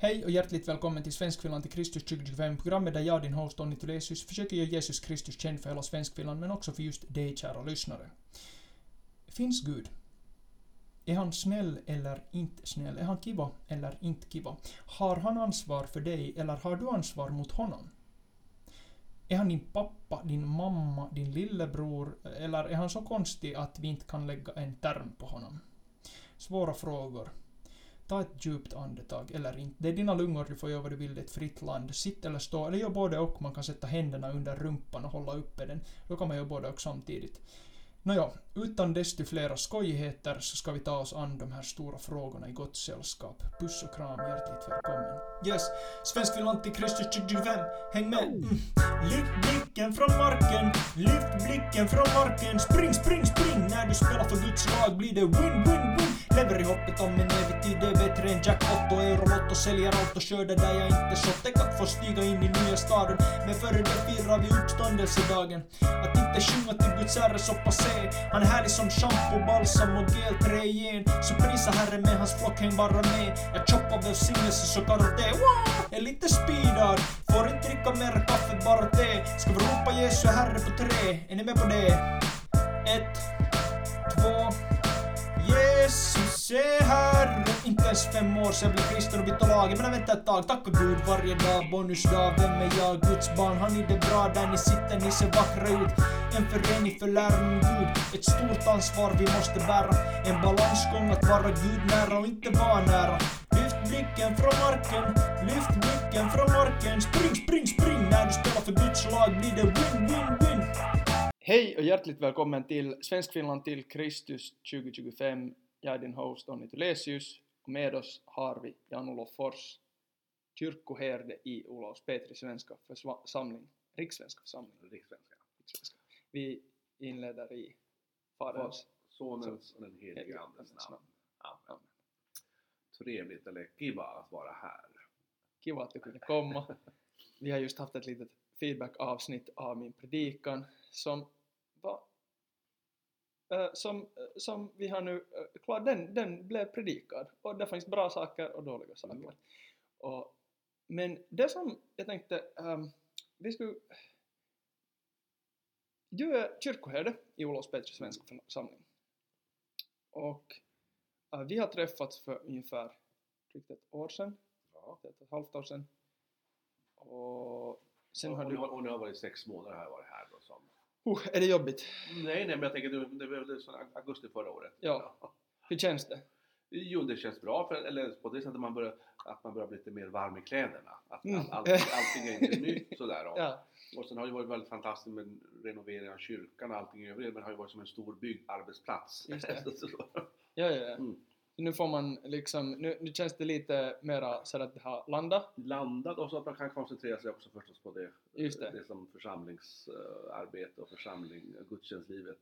Hej och hjärtligt välkommen till Svenskfinland till Kristus 2025, programmet där jag, din host Tony Tulesius, försöker göra Jesus Kristus känd för hela Svenskfinland, men också för just dig, kära lyssnare. Finns Gud? Är han snäll eller inte snäll? Är han kiva eller inte kiva? Har han ansvar för dig eller har du ansvar mot honom? Är han din pappa, din mamma, din lillebror eller är han så konstig att vi inte kan lägga en term på honom? Svåra frågor. Ta ett djupt andetag, eller inte. Det är dina lungor, du får göra vad du vill, det är ett fritt land. Sitt eller stå, eller gör både och. Man kan sätta händerna under rumpan och hålla uppe den. Då kan man göra både och samtidigt. Nåja, utan desto flera skojigheter så ska vi ta oss an de här stora frågorna i gott sällskap. Puss och kram, hjärtligt välkommen. Yes, Svenskfinland till Kristus 2025. Häng med! Mm. Lyft blicken från marken, lyft blicken från marken. Spring, spring, spring! När du spelar för Guds lag blir det win, win, win. Lever i hoppet om en evig tid, det är bättre än jackpot och eurolotto. Säljer allt och kör det där jag inte så. Tänk att få stiga in i nya staden. Men före det firar vi uppståndelsedagen. Att inte sjunga till Guds ära så passé. Han är härlig som shampoo, balsam och gelträ igen. Så prisa Herren med hans flock, häng bara med. Jag choppar välsignelse så karate. Wow! Är lite speedad. Får inte dricka mer kaffe, bara te. Ska vi ropa Jesu Herre på tre? Är ni med på det? Ett, två, Jesus är Herre. Inte ens fem år sedan jag blev kristen och bytte lag. Men vänta ett tag, tacka Gud varje dag. Bonusdag, vem är jag? Guds barn. Har ni det bra där ni sitter? Ni ser vackra ut. En förening för läraren Gud. Ett stort ansvar vi måste bära. En balansgång att vara Gud nära och inte vara nära. Lyft blicken från marken, lyft blicken från marken. Spring, spring, spring. När du spelar för Guds lag blir det win, win, win. Hej och hjärtligt välkommen till Svenskfinland till Kristus 2025. Jag är din host Donny Tulesius och med oss har vi Jan-Olof Fors, kyrkoherde i Olaus Petri svenska församling, rikssvenska församling. Rikssvenska. Rikssvenska. Vi inleder i Faderns Sonens och den helige Andes namn. Amen. Trevligt eller kiva att vara här. Kiva att du kunde komma. Vi har just haft ett litet feedback-avsnitt av min predikan som var eh, som, eh, som vi har nu uh, klar, den, den blev predikad och det finns bra saker och dåliga saker. Mm. Och, men det som jag tänkte, ehm, vi skulle du är kyrkoherde i Olof Petri svenska församling. Och eh, vi har träffats för ungefär drygt ett år sedan, Ja. ett och ett halvt år sedan. Och sen och, har du... nu har, och nu har varit sex månader har jag varit här då som... Uh, är det jobbigt? Nej, nej, men jag tänker det var så augusti förra året. Ja. Hur känns det? Jo, det känns bra, för, eller på det sättet att man börjar, att man börjar bli lite mer varm i kläderna. Att Mm. all, all, allting är inte nytt sådär. Och, Ja, och sen har det varit väldigt fantastiskt med renovering av kyrkan och allting i övrigt, men det har ju varit som en stor byggarbetsplats. Just det. Ja, ja. ja. mm. Nu får man liksom, nu, nu känns det lite mera så att det har landat. landat och så att man kan koncentrera sig också förstås på det, Just det. som församlingsarbete och församling, gudstjänstlivet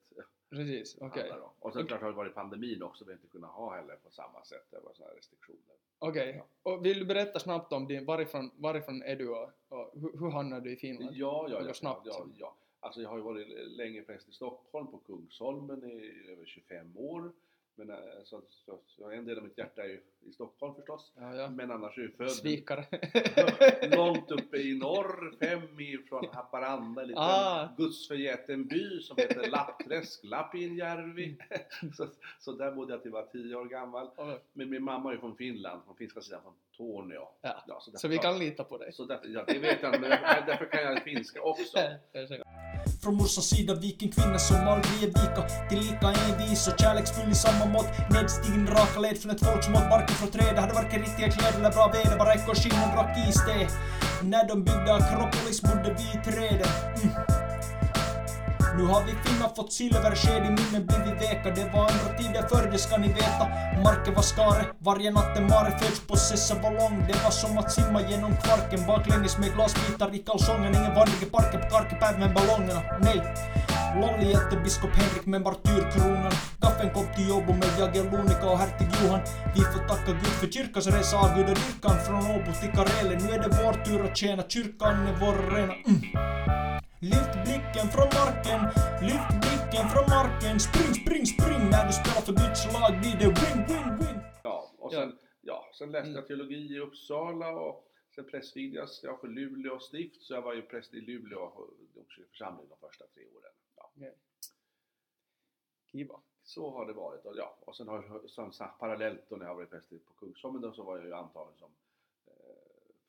Precis, okej. handlar om. Och sen klart har det varit pandemin också, vi har inte kunnat ha heller på samma sätt, det var sådana restriktioner. Okej. Och vill du berätta snabbt om din, varifrån, varifrån är du och, och hur, hur hamnade du i Finland? Ja, ja, Det ja, snabbt, ja, ja. Alltså jag har ju varit länge präst i Stockholm på Kungsholmen i över 25 år. Men, eh, så, så, så en del av mitt hjärta är ju i Stockholm förstås. Ja, ja. Men annars är jag född Svikare. långt uppe i norr, fem mil från Haparanda, en liten Ah. gudsförgäten by som heter Lappträsk, Lappinjärvi. så, så där bodde jag till jag var tio år gammal. Och- Men min mamma är ju från Finland, från finska sidan, från Torneå. Ja. Så vi kan lita på dig. Så därför, ja, det vet jag inte, men därför, därför kan jag finska också. Från morsans sida vikingkvinna som aldrig är vika. Tillika envis och kärleksfull i samma mått. Nedstigen raka led från ett folk som åt barken från träd, Hade varken riktiga kläder eller bra väder Bara ekorrskinn skinn och drack iste När de byggde Akropolis bodde vi i träden. Mm. Nu har vi finnar fått silversked i munnen blivit veka. Det var andra tider förr, det ska ni veta. Marken var skare, varje natt en mare föds. På sessa ballong. Det var som att simma genom kvarken. Baklänges med glasbitar i kalsongen Ingen vandring i parken på Karkepäiv med ballongerna, nej Lollihjälte biskop Henrik med martyrkronan Gaffeln kom till Åbo med Jagellonika och hertig Johan. Vi får tacka Gud för kyrkans resa av Gud och dyrkan från Åbo till Karelen. Nu är det vår tur att tjäna, kyrkan är vår arena. Mm. Lyft blicken från marken, lyft blicken från marken Spring, spring, spring när du spelar för Guds lag blir det win, win, win Ja, och Ja. sen, ja, sen läste Mm. jag teologi i Uppsala och sen prästvigdes jag för Luleå stift, så jag var ju präst i Luleå församling de första tre åren. Ja. Kiva. Så har det varit. Och, ja, och sen har jag sen, parallellt då när jag varit präst på Kungsholmen då, så var jag ju antagen som eh,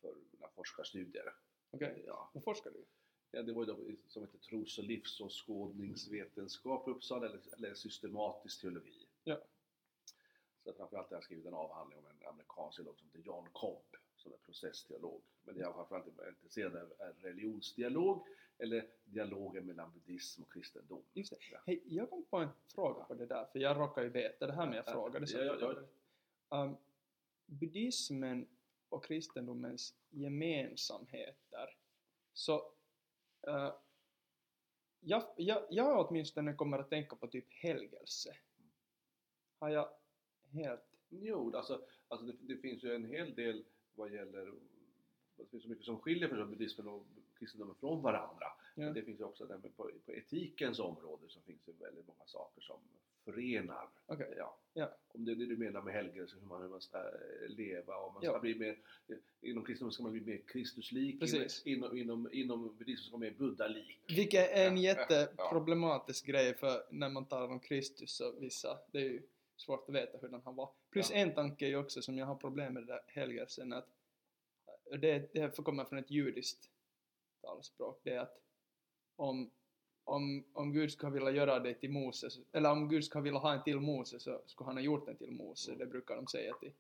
för mina forskarstudier. Okej. Ja, Vad forskar du? Ja, det var ju då som heter tros och livsåskådningsvetenskap i Uppsala, eller, eller systematisk teologi. Ja. Så framförallt har jag skrivit en avhandling om en amerikansk teolog som heter John Cobb, som är processteolog. Men det jag framförallt är intresserad av är religionsdialog, eller dialogen mellan buddhism och kristendom. Just det. Ja. Hej, jag kom på en fråga på det där, för jag råkar ju veta det här med jag Ja, frågade. Så ja, ja, jag- Um, buddhismen och kristendomens gemensamheter. Så uh, jag, jag, jag åtminstone kommer att tänka på typ helgelse. Har jag helt... Jo, alltså, alltså det, det finns ju en hel del vad gäller det finns så mycket som skiljer för buddhismen och kristendomen från varandra. Ja. Men det finns ju också med på, på etikens område så finns det väldigt många saker som förenar. Okej. Ja. Ja. Om det är det du menar med helgelse, hur man, hur man ska eh, leva och man Ja. ska bli mer, eh, inom kristendomen ska man bli mer Kristuslik, Precis. inom, inom, inom buddhismen ska man bli mer buddhalik. Vilket är en Ja, ja, jätteproblematisk grej för när man talar om Kristus så vissa, det är ju svårt att veta hur den han var. Plus Ja. en tanke är ju också som jag har problem med det där helgelsen att äh, det, det här från ett judiskt talspråk, det är att om, om, om Gud skulle vilja göra dig till Moses, eller om Gud skulle vilja ha en till Moses så skulle han ha gjort en till Moses, Mm. det brukar de säga till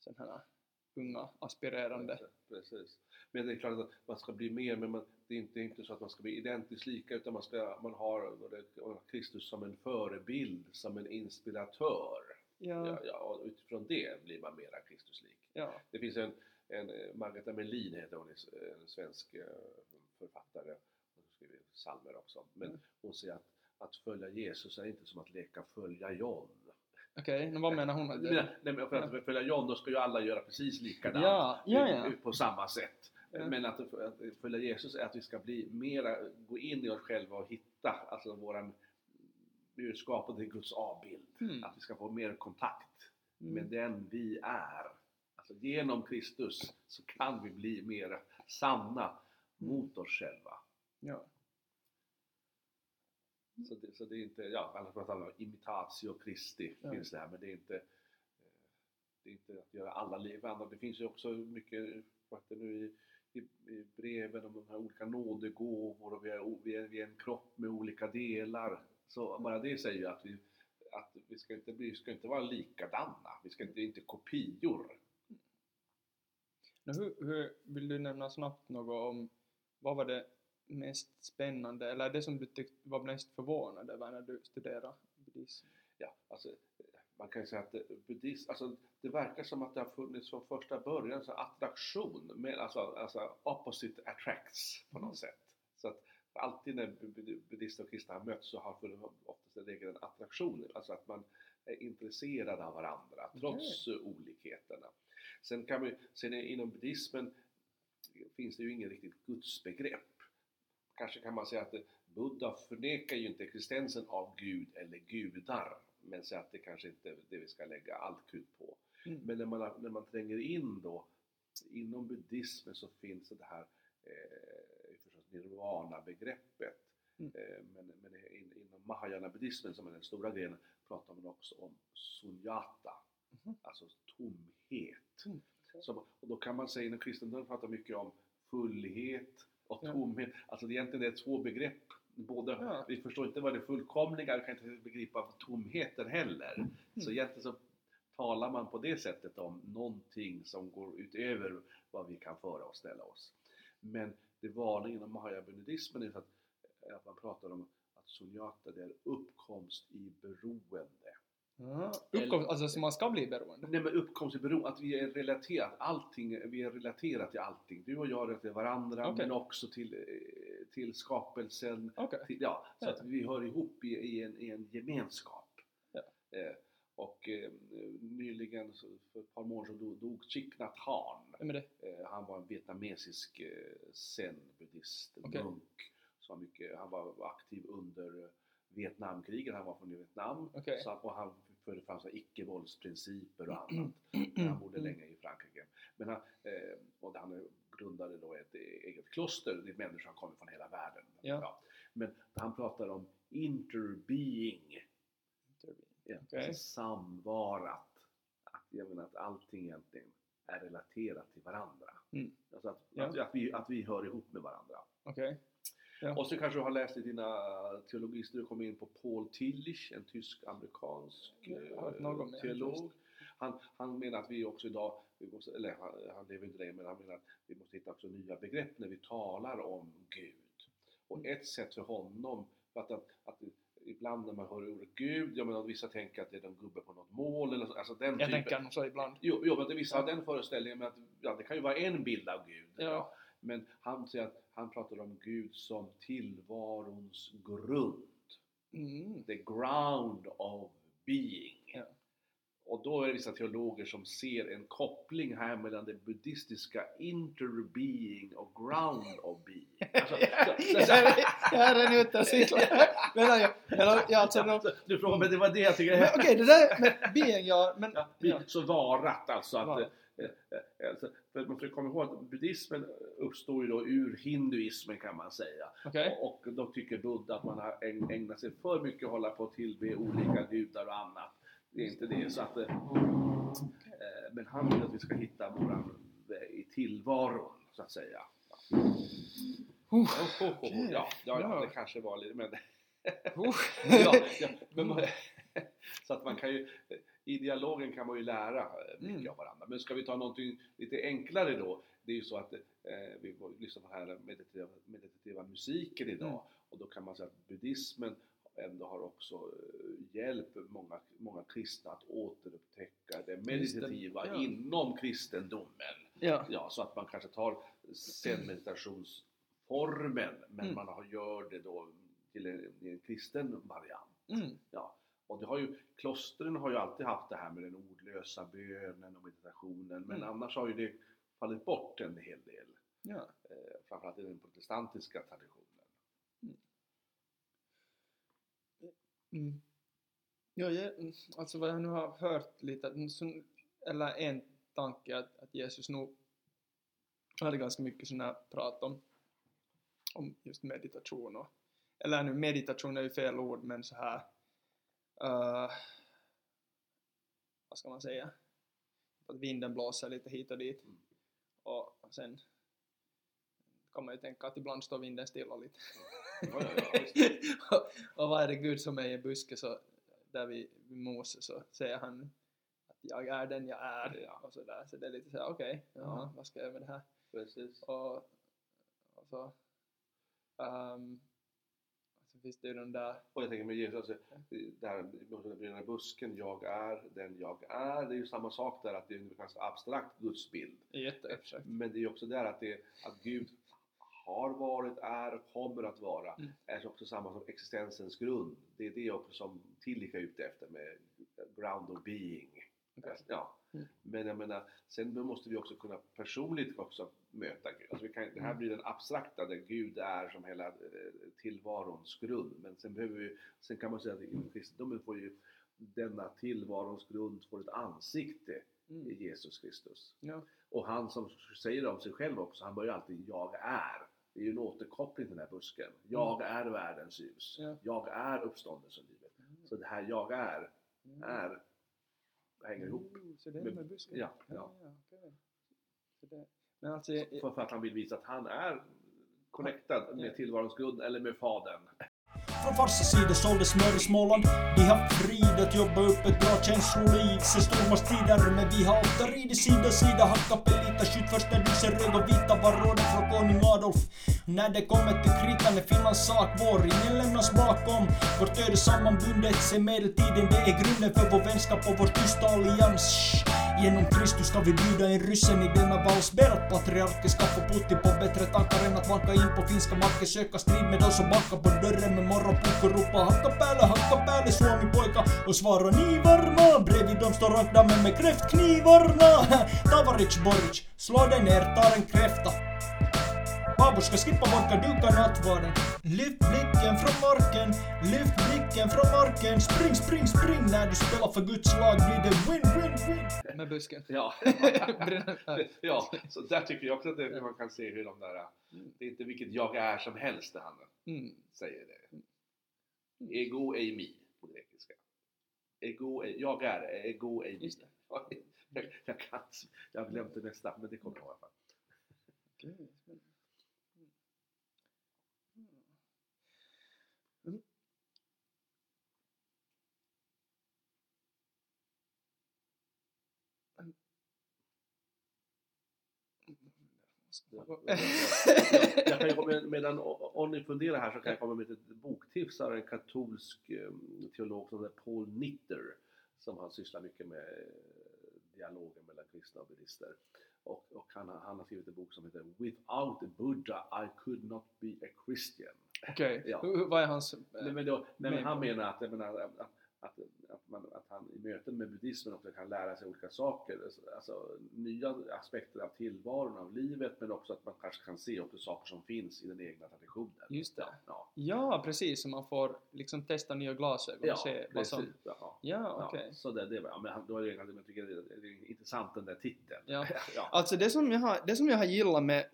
sådana här unga aspirerande. Precis. Men det är klart att man ska bli mer, men man, det är inte, inte så att man ska bli identiskt lika utan man, ska, man har det- Kristus som en förebild, som en inspiratör. Ja. Ja, Ja, och utifrån det blir man mera Kristuslik. ja, Det finns en, en Margareta Melin heter hon, en svensk eh, författare, skriver psalmer också. Men Mm. hon säger att, att följa Jesus är inte som att leka följa John. okej, men vad menar hon? Nej, nej, men för att följa John då ska ju alla göra precis likadant. Ja, ja, ja. På samma sätt. Men att, att följa Jesus är att vi ska bli mera, gå in i oss själva och hitta, alltså våran, vi är skapade i Guds avbild. Mm. Att vi ska få mer kontakt Mm. med den vi är. Alltså genom Kristus så kan vi bli mer sanna mot oss själva. Ja. Så det, så det är inte, ja, annars pratar om imitatio Christi, Ja. finns det här, men det är inte eh, det är inte att göra alla levande. Det finns ju också mycket, det nu i, i, i breven om de här olika nådegåvor och vi är, vi, är, vi är en kropp med olika delar. Så bara det säger ju att vi, att vi ska inte, bli, vi ska inte vara likadana, vi ska inte, inte kopior. Nu, hur, hur, vill du nämna snabbt något om vad var det mest spännande eller det som du tyckte var mest förvånad över när du studerade buddhism? Ja, alltså, man kan ju säga att buddhism, alltså, det verkar som att det har funnits från första början så attraktion, med, alltså, alltså opposite attracts på något Mm. sätt. Så att alltid när bu- bu- buddister och kristna har mötts så har funnits oftast en attraktion, alltså att man är intresserad av varandra trots eh, olikheterna. Sen kan vi, sen inom buddhismen finns det ju ingen riktigt gudsbegrepp. Kanske kan man säga att Buddha förnekar ju inte existensen av Gud eller gudar, men säger att det kanske inte är det vi ska lägga allt krut på. Mm. Men när man, när man tränger in då, inom buddhismen så finns det här eh, förstås nirvana-begreppet. Mm. Eh, men men in, inom mahayana-buddhismen, som är den stora grenen, pratar man också om sunyata, Mhm. alltså tomhet. Mm. Som, och då kan man säga, inom kristendomen pratar mycket om fullhet och tomhet. Alltså det egentligen är två begrepp. Både, Ja. Vi förstår inte vad det fullkomliga, vi kan inte begripa tomheten heller. Mm. Så egentligen så talar man på det sättet om någonting som går utöver vad vi kan föreställa oss. Men det vanliga inom mahaya-buddhismen är att, att man pratar om att sunyata det är uppkomst i beroende. Ja. Uppkomst, alltså så man ska bli beroende? Nej men uppkomst i beroende, att vi är relaterat, allting, vi är relaterat till allting. Du och jag är till varandra Okej. men också till, eh, till skapelsen. Okej. Till, ja, så Ja. att vi hör ihop i, i, en, i en gemenskap. Ja. Eh, och eh, nyligen, för ett par månader sedan, dog, dog Thich Nhat Hanh. Vem är det? Eh, han var en vietnamesisk eh, zen-buddhist, Okej. munk. Så han, mycket, han var aktiv under eh, Vietnamkriget, han var från Vietnam. Okej. Så, och han förde fram icke-våldsprinciper och annat. Han bodde länge i Frankrike. Men han, eh, och han grundade då ett eget kloster dit människor kommer från hela världen. Ja. Men han pratar om interbeing, ja, Okej. alltså samvarat. Att, jag menar att allting egentligen är relaterat till varandra. Mm. Alltså att, Ja. att, att, vi, att vi hör ihop med varandra. Okej. Ja. Och så kanske du har läst i dina teologistudier och kommit in på Paul Tillich, en tysk-amerikansk Ja, eh, teolog. Han, han menar att vi också idag, vi måste, eller han, han lever inte längre, men han menar att vi måste hitta också nya begrepp när vi talar om Gud. Och Mm. ett sätt för honom, för att, att, att ibland när man hör ordet Gud, jag menar vissa tänker att det är en gubbe på något mål eller så, alltså den Jag typen. tänker så ibland. Jo, jo men vissa har den föreställningen med att ja, det kan ju vara en bild av Gud. Ja. Men han säger att han pratar om Gud som tillvarons grund. Mm. The ground of being. Ja. Och då är det vissa teologer som ser en koppling här mellan det buddhistiska interbeing och ground of being. Alltså, så- så- Jag är redan ute och cyklar. Men jag, eller, ja, alltså, de, du frågar, men det var det jag tycker okej, det där med being, ja, men... Ja, Ja. Så varat alltså. Att, alltså för man får komma ihåg att buddhismen uppstår ju då ur hinduismen kan man säga. Okej. Och då tycker Buddha att man har äg- ägnat sig för mycket att hålla på att tillbe olika gudar och annat. Det är inte det. Så att, eh, eh, men han vill att vi ska hitta våran väg i tillvaron, så att säga. Oh, oh, oh, ja, ja, ja, det kanske var lite, men ja, ja, men man, så att man kan ju, i dialogen kan man ju lära eh, mycket Mm. av varandra. Men ska vi ta någonting lite enklare då, det är ju så att eh, vi får lyssna på den här meditativa, meditativa musiken idag Mm. och då kan man säga att buddhismen ändå har också eh, hjälpt många, många kristna att återupptäcka det meditativa ja. inom kristendomen. Ja. Ja, så att man kanske tar zen-meditationsformen men Mm. man har, gör det då till en, en kristen variant. Mm. Ja. Och det har ju, klostren har ju alltid haft det här med den ordlösa bönen och meditationen men Mm. annars har ju det fallit bort en hel del. Ja. Eh, framförallt i den protestantiska traditionen. Mm. Ja, jag, alltså vad jag nu har hört lite, så- eller en tanke att, att Jesus nog hade ganska mycket sådana här prat om, om just meditation och, eller nu meditation är ju fel ord men så här eh, vad ska man säga att vinden blåser lite hit och dit Mm. och sen kan man ju tänka att ibland står vinden stilla lite visst. och vad är det Gud som är i en buske så där vid, vid Mose så säger han att jag är den jag är Ja. och sådär så det är lite såhär okej, Ja. jaha, vad ska jag göra med det här Precis. och, och så um, det ju den där Och jag tänker med Jesus, alltså, det här med den här busken, jag är den jag är. Det är ju samma sak där att det är en ganska abstrakt gudsbild. jätteabstrakt Men det är ju också där att, det, att Gud har varit, är och kommer att vara. Mm. är också samma som existensens grund. Det är det också som Tillich är ute efter med ground of being. Ja. Mm. Men jag menar, sen måste vi också kunna personligt också möta Gud. Alltså vi kan, det här Mm. blir den abstrakta, där Gud är som hela eh, tillvarons grund. Men sen, behöver vi, sen kan man säga att inom kristendomen får ju denna tillvarons grund får ett ansikte mm. i Jesus Kristus. ja. Och han som säger om sig själv också, han börjar alltid Jag är. Det är ju en återkoppling till den här busken. Jag är världens ljus. Ja. Jag är uppståndelselivet. Så det här jag är, Mm. är, hänger ihop. Mm, Så det är med busken? ja, ja. ja okej. Så det, men alltså, För, för att han vill visa att han är connectad Ja. med tillvarons grund eller med Fadern. Från farsa sida såldes smör i Småland. vi har frid att jobba upp ett bra känsloliv. Se stormasttider, men vi har ofta ridit sida sida. hackat pelita, skjut du ser röd och vita var rådet från konung Adolf. När det kommer till kritan är Finlands sak vår, ingen lämnas bakom. Vårt öde sammanbundet sen medeltiden, det är grunden för vår vänskap och vår tysta allians. Genom Kristus ska vi bjuda in ryssen i denna vals. Ber att patriarken ska få Putin på bättre tankar än att vanka in på finska marker. Söka strid med de som bankar på dörren med morgonpuck och ropa hacka päälle, hacka päälle Suomi pojka och svara ni varma. Bredvid dem står rankdammen med kräftknivarna. Tavaric Boric, slå dig ner, ta en kräfta. Babor ska skippa morka duka nattvarden. Lyft blicken från marken, lyft blicken från marken. Spring, spring, spring. När du spelar för Guds lag blir det win, win, win. Med busken. Ja. Ja, så där tycker jag också att det, man kan se hur de där, det är inte vilket jag är som helst det han Mm. säger det. Ego ei mi på grekiska. Ego ei, jag är, ego ei mi. Jag, jag, kan, jag det nästa, men det kommer jag ihåg i alla fall. Ja, Jag kan medan Onni funderar här så kan jag komma med ett boktips av en katolsk eh, teolog som heter Paul Nitter som har sysslat mycket med eh, dialogen mellan kristna och buddister. Och, och han, har, han har skrivit en bok som heter Without Buddha I could not be a Christian. Okej, Ja. hur- hur- vad är hans... Nej, men, då, nej, men han menar att, menar, att, att, att, man, att han i möten med buddhismen också kan lära sig olika saker, alltså nya aspekter av tillvaron, av livet, men också att man kanske kan se också saker som finns i den egna traditionen. Just det. Ja, Ja, precis, så man får liksom testa nya glasögon ja, och se vad precis. som... Ja, Ja, ja, okej. Så det, det var, ja, men då är det, jag tycker det är, intressant den där titeln. Ja. ja. Alltså det som jag har, det som jag har gillat med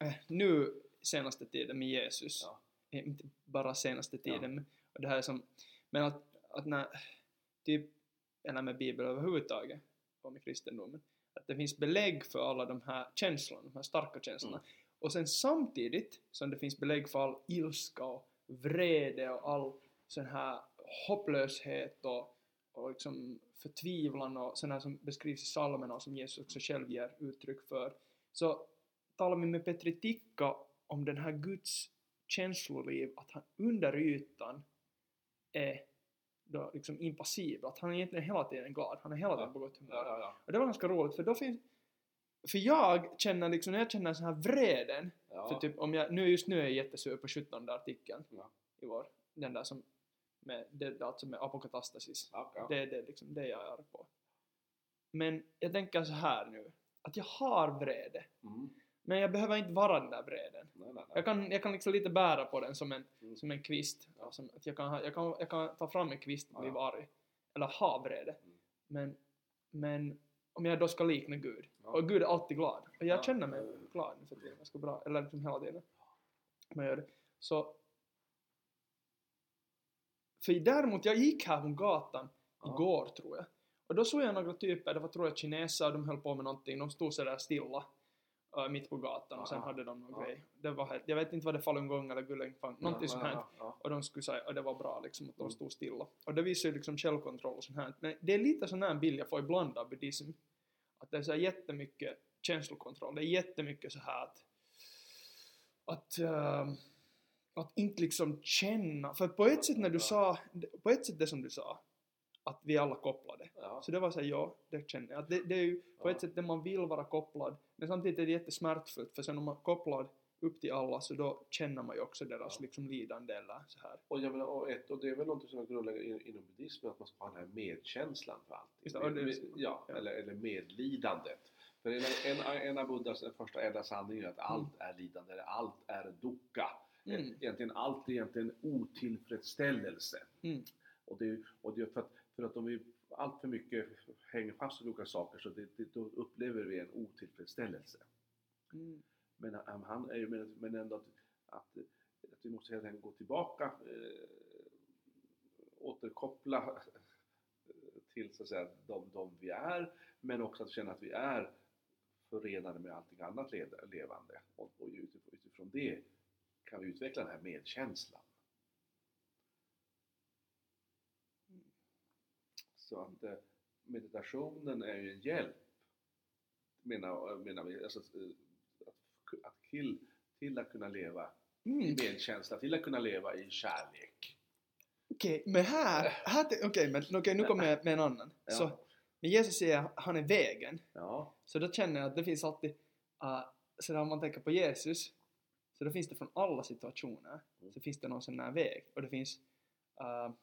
eh, nu senaste tiden med Jesus, Ja. eh, inte bara senaste Ja. tiden, och det här är som, men att, att när, typ, eller med Bibeln överhuvudtaget, och med kristendomen, att det finns belägg för alla de här känslorna, de här starka känslorna. Mm. Och sen samtidigt som det finns belägg för all ilska och vrede och all sån här hopplöshet och, och liksom förtvivlan och sån här som beskrivs i psalmerna och som Jesus också själv ger uttryck för. Så talar vi med Petri Tikka om den här Guds känsloliv, att han under ytan är då liksom impassiv, att han är egentligen hela tiden glad, han är hela tiden på gott humör. Ja, ja. Och det var ganska roligt för då finns för jag känner liksom, när jag känner så här vreden, för typ om jag, nu just nu är jag jättesur på 17 artikeln i vår, den där som med, det, alltså med apokatastasis. Ja. Det är det, liksom, det jag är på. Men jag tänker så här nu, att jag har vrede, Mm. Men jag behöver inte vara den där vreden. Jag kan, jag kan liksom lite bära på den som en, Mm. som en kvist. Ja, som, att jag, kan, jag, kan, jag kan ta fram en kvist och bli Ja. arg. Eller ha vrede. Mm. Men, men om jag då ska likna Gud. Ja. Och Gud är alltid glad. Och jag Ja. känner mig glad nu för tiden. Ganska bra. Eller liksom hela tiden. Men jag gör det. Så... För däremot, jag gick här på gatan igår tror jag. Och då såg jag några typer, det var tror jag kineser, de höll på med någonting. De stod sådär stilla. Äh, mitt på gatan och sen Ja. hade de någon Ja. grej. Det var helt, jag vet inte vad det falungong eller gullengfang, någonting sånt här. Ja, ja, Och de skulle säga att det var bra liksom, att de Mm. stod stilla. Och det visar ju liksom självkontroll och sånt här. Men det är lite sån här bild jag får ibland av buddhism. Att det är så här jättemycket känslokontroll. Det är jättemycket så här att... Att... ehm, att inte liksom känna. För på ett sätt när du sa... På ett sätt det som du sa. Att vi alla kopplade. ja. Så det var så här, ja, det känner jag. Det, det är ju på Ja. ett sätt det man vill vara kopplad. Men samtidigt är det jättesmärtfullt. För sen om man är kopplad upp till alla så då känner man ju också deras Ja. liksom lidande eller så här. Och, jag menar, och, ett, och det är väl något som är grundläggande in- inom buddhismen, att man ska ha den här medkänslan för allt. Just Med, med, ja, ja. Eller, eller medlidandet. För en, en, en av Buddhas första ädla sanningar är att allt är lidande, allt är dukkha. Mm. Egentligen allt är egentligen otillfredsställelse. Mm. Och det, och det för att, för att om vi allt för mycket hänger fast vid olika saker så det, det, då upplever vi en otillfredsställelse. Mm. Men han, han men, men ändå att, att, att vi måste helt enkelt gå tillbaka, eh, återkoppla eh, till så att säga de, de vi är, men också att känna att vi är förenade med allting annat levande. Och, och utifrån det kan vi utveckla den här medkänslan. Så att eh, meditationen är ju en hjälp, menar, menar vi, alltså, eh, att, att till, till att kunna leva i Mm. medkänsla, till att kunna leva i kärlek. Okej, men här, här okej, men okej, nu kommer jag med en annan. Ja. Så, men Jesus säger att han är vägen. Ja, Så då känner jag att det finns alltid, uh, så om man tänker på Jesus, så då finns det från alla situationer, Mm. så finns det någon sån här väg. Och det finns, uh,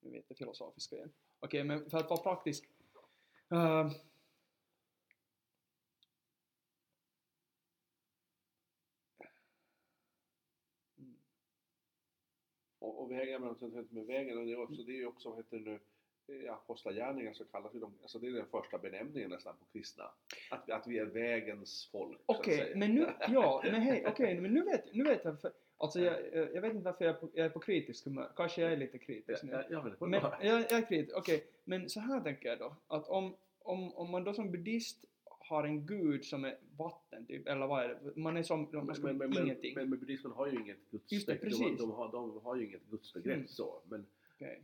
nu vet jag filosofiska igen. Okej, okay, men för att vara praktisk. Uh, och, vägen, men med vägen, och det är också, mm. det är också vad heter det nu, eh, apostlagärningar så kallas ju de, alltså det är den första benämningen nästan på kristna. Att, att vi är vägens folk. Okej, okay, men nu, ja, men hej, okej, okay, men nu vet, nu vet jag, för alltså jag, jag jag vet inte varför jag är på, jag är på kritisk humör, kanske jag är lite kritisk nu. Ja, ja, men, Men, jag, jag är kritisk, okej, men så här tänker jag då, att om, om, om man då som buddhist har en gud som är vatten, typ, eller vad är det? Man är som, man men, ska men, men, ingenting. men, men buddhismen har ju inget gudsbegrepp. De, de, har, de har ju inget gudsbegrepp Mm. så. Men, Okej,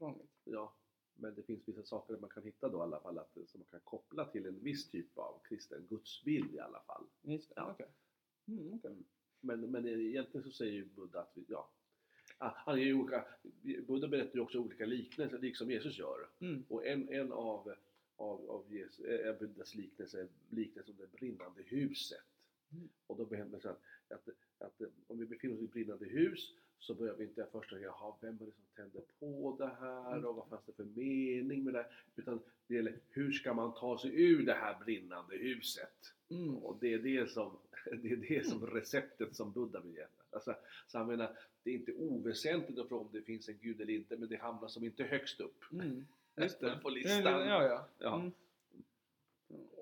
eh, ja, men det finns vissa saker man kan hitta då i alla fall att, som man kan koppla till en viss typ av kristen gudsbild i alla fall. Just Ja. okej. Mm, okej. Men, men egentligen så säger ju Buddha att vi, ja, Ah, han ju olika, Buddha berättar ju också olika liknelser, liksom Jesus gör. Mm. Och en, en av, av, av Jesus, eh, Buddhas liknelse är liknelsen om det brinnande huset. Mm. Och då behöver man säga att, att, att eh, om vi befinner oss i ett brinnande hus så börjar vi inte först tänka, jaha, vem var det som tände på det här Mm. och vad fanns det för mening med det? Utan det gäller, hur ska man ta sig ur det här brinnande huset? Mm. Och det är det som, det är det som receptet som Buddha vill ge. Alltså, så han menar, det är inte oväsentligt att fråga om det finns en gud eller inte, men det hamnar som inte högst upp Mm. Just det. på listan. Ja, ja. Ja. Mm.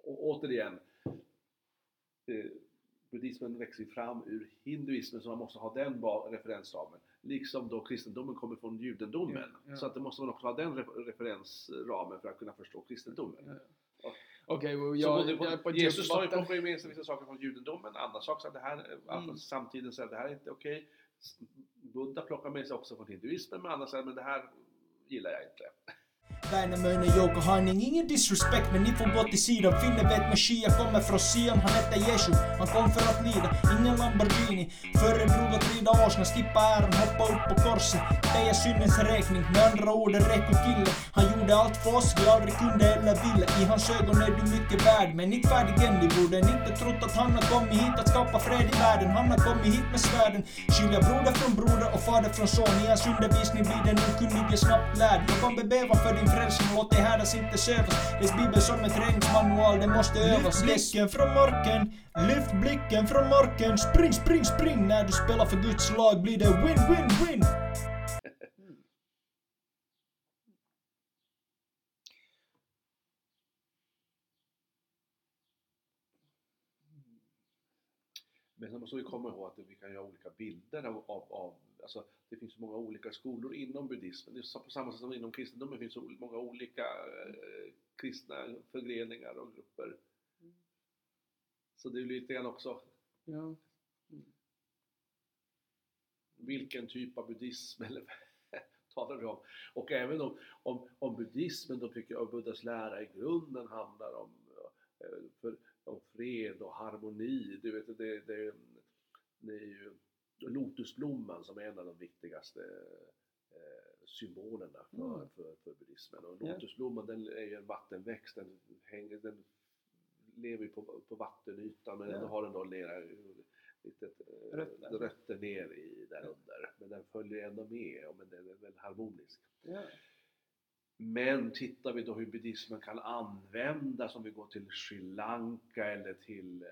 Och återigen, eh, buddhismen växer fram ur hinduismen så man måste ha den referensramen. Liksom då kristendomen kommer från judendomen. Ja, ja. Så att det måste man också ha den re- referensramen för att kunna förstå kristendomen. Ja. Ja. Okej, jag, Jesus tar ju ju med sig vissa saker från judendomen, andra saker så att det här, Mm. samtiden säger att det här är inte okej. S- Buddha plockar med sig också från hinduismen, men andra säger men det här gillar jag inte. Väinämöinen Jouko Hanning, ingen disrespect men ni får gå till sidan. Finnen vet Messiah kommer från Sion, han hette Jesu. Han kom för att lida, ingen Lamborghini. Föredrog att rida åsna, skippa äran, hoppa upp på korset. Peja syndens räkning, med andra ord en kille. Han gjorde allt för oss vi aldrig kunde eller ville. I hans ögon är du mycket värd, men inte färdig än. Ni borde inte trott att han har kommit hit att skapa fred i världen. Han har kommit hit med svärden. Skilja broder från broder och fader från son. I hans undervisning blir den okunnige snabbt lärd. Jag kan bebäva för din frälsning, låt dig härdas inte sövas. Läs bibeln som en träningsmanual, det måste övas. Lyft blicken från marken, lyft blicken från marken. Spring, spring, spring! När du spelar för Guds lag blir det win, win, win! Men sen måste vi komma ihåg att vi kan ha olika bilder av, av, av alltså det finns så många olika skolor inom buddhismen. Det är så- på samma sätt som inom kristendomen finns så många olika eh, kristna förgreningar och grupper. Så det är lite grann också Ja. vilken typ av buddhism eller talar vi om? Och även om, om, om buddhismen då tycker jag Buddhas lära i grunden handlar om, eh, för, om fred och harmoni. Du vet, det, det, det är ju lotusblomman som är en av de viktigaste eh, symbolerna för, Mm. för, för buddhismen. Och Ja. lotusblomman den är ju en vattenväxt, den, hänger, den lever ju på, på vattenytan men Ja. ändå har den då lera, litet eh, Rötter. rötter ner i där under. Men den följer ändå med och men den är väldigt harmonisk. Ja. Men tittar vi då hur buddhismen kan användas om vi går till Sri Lanka eller till eh,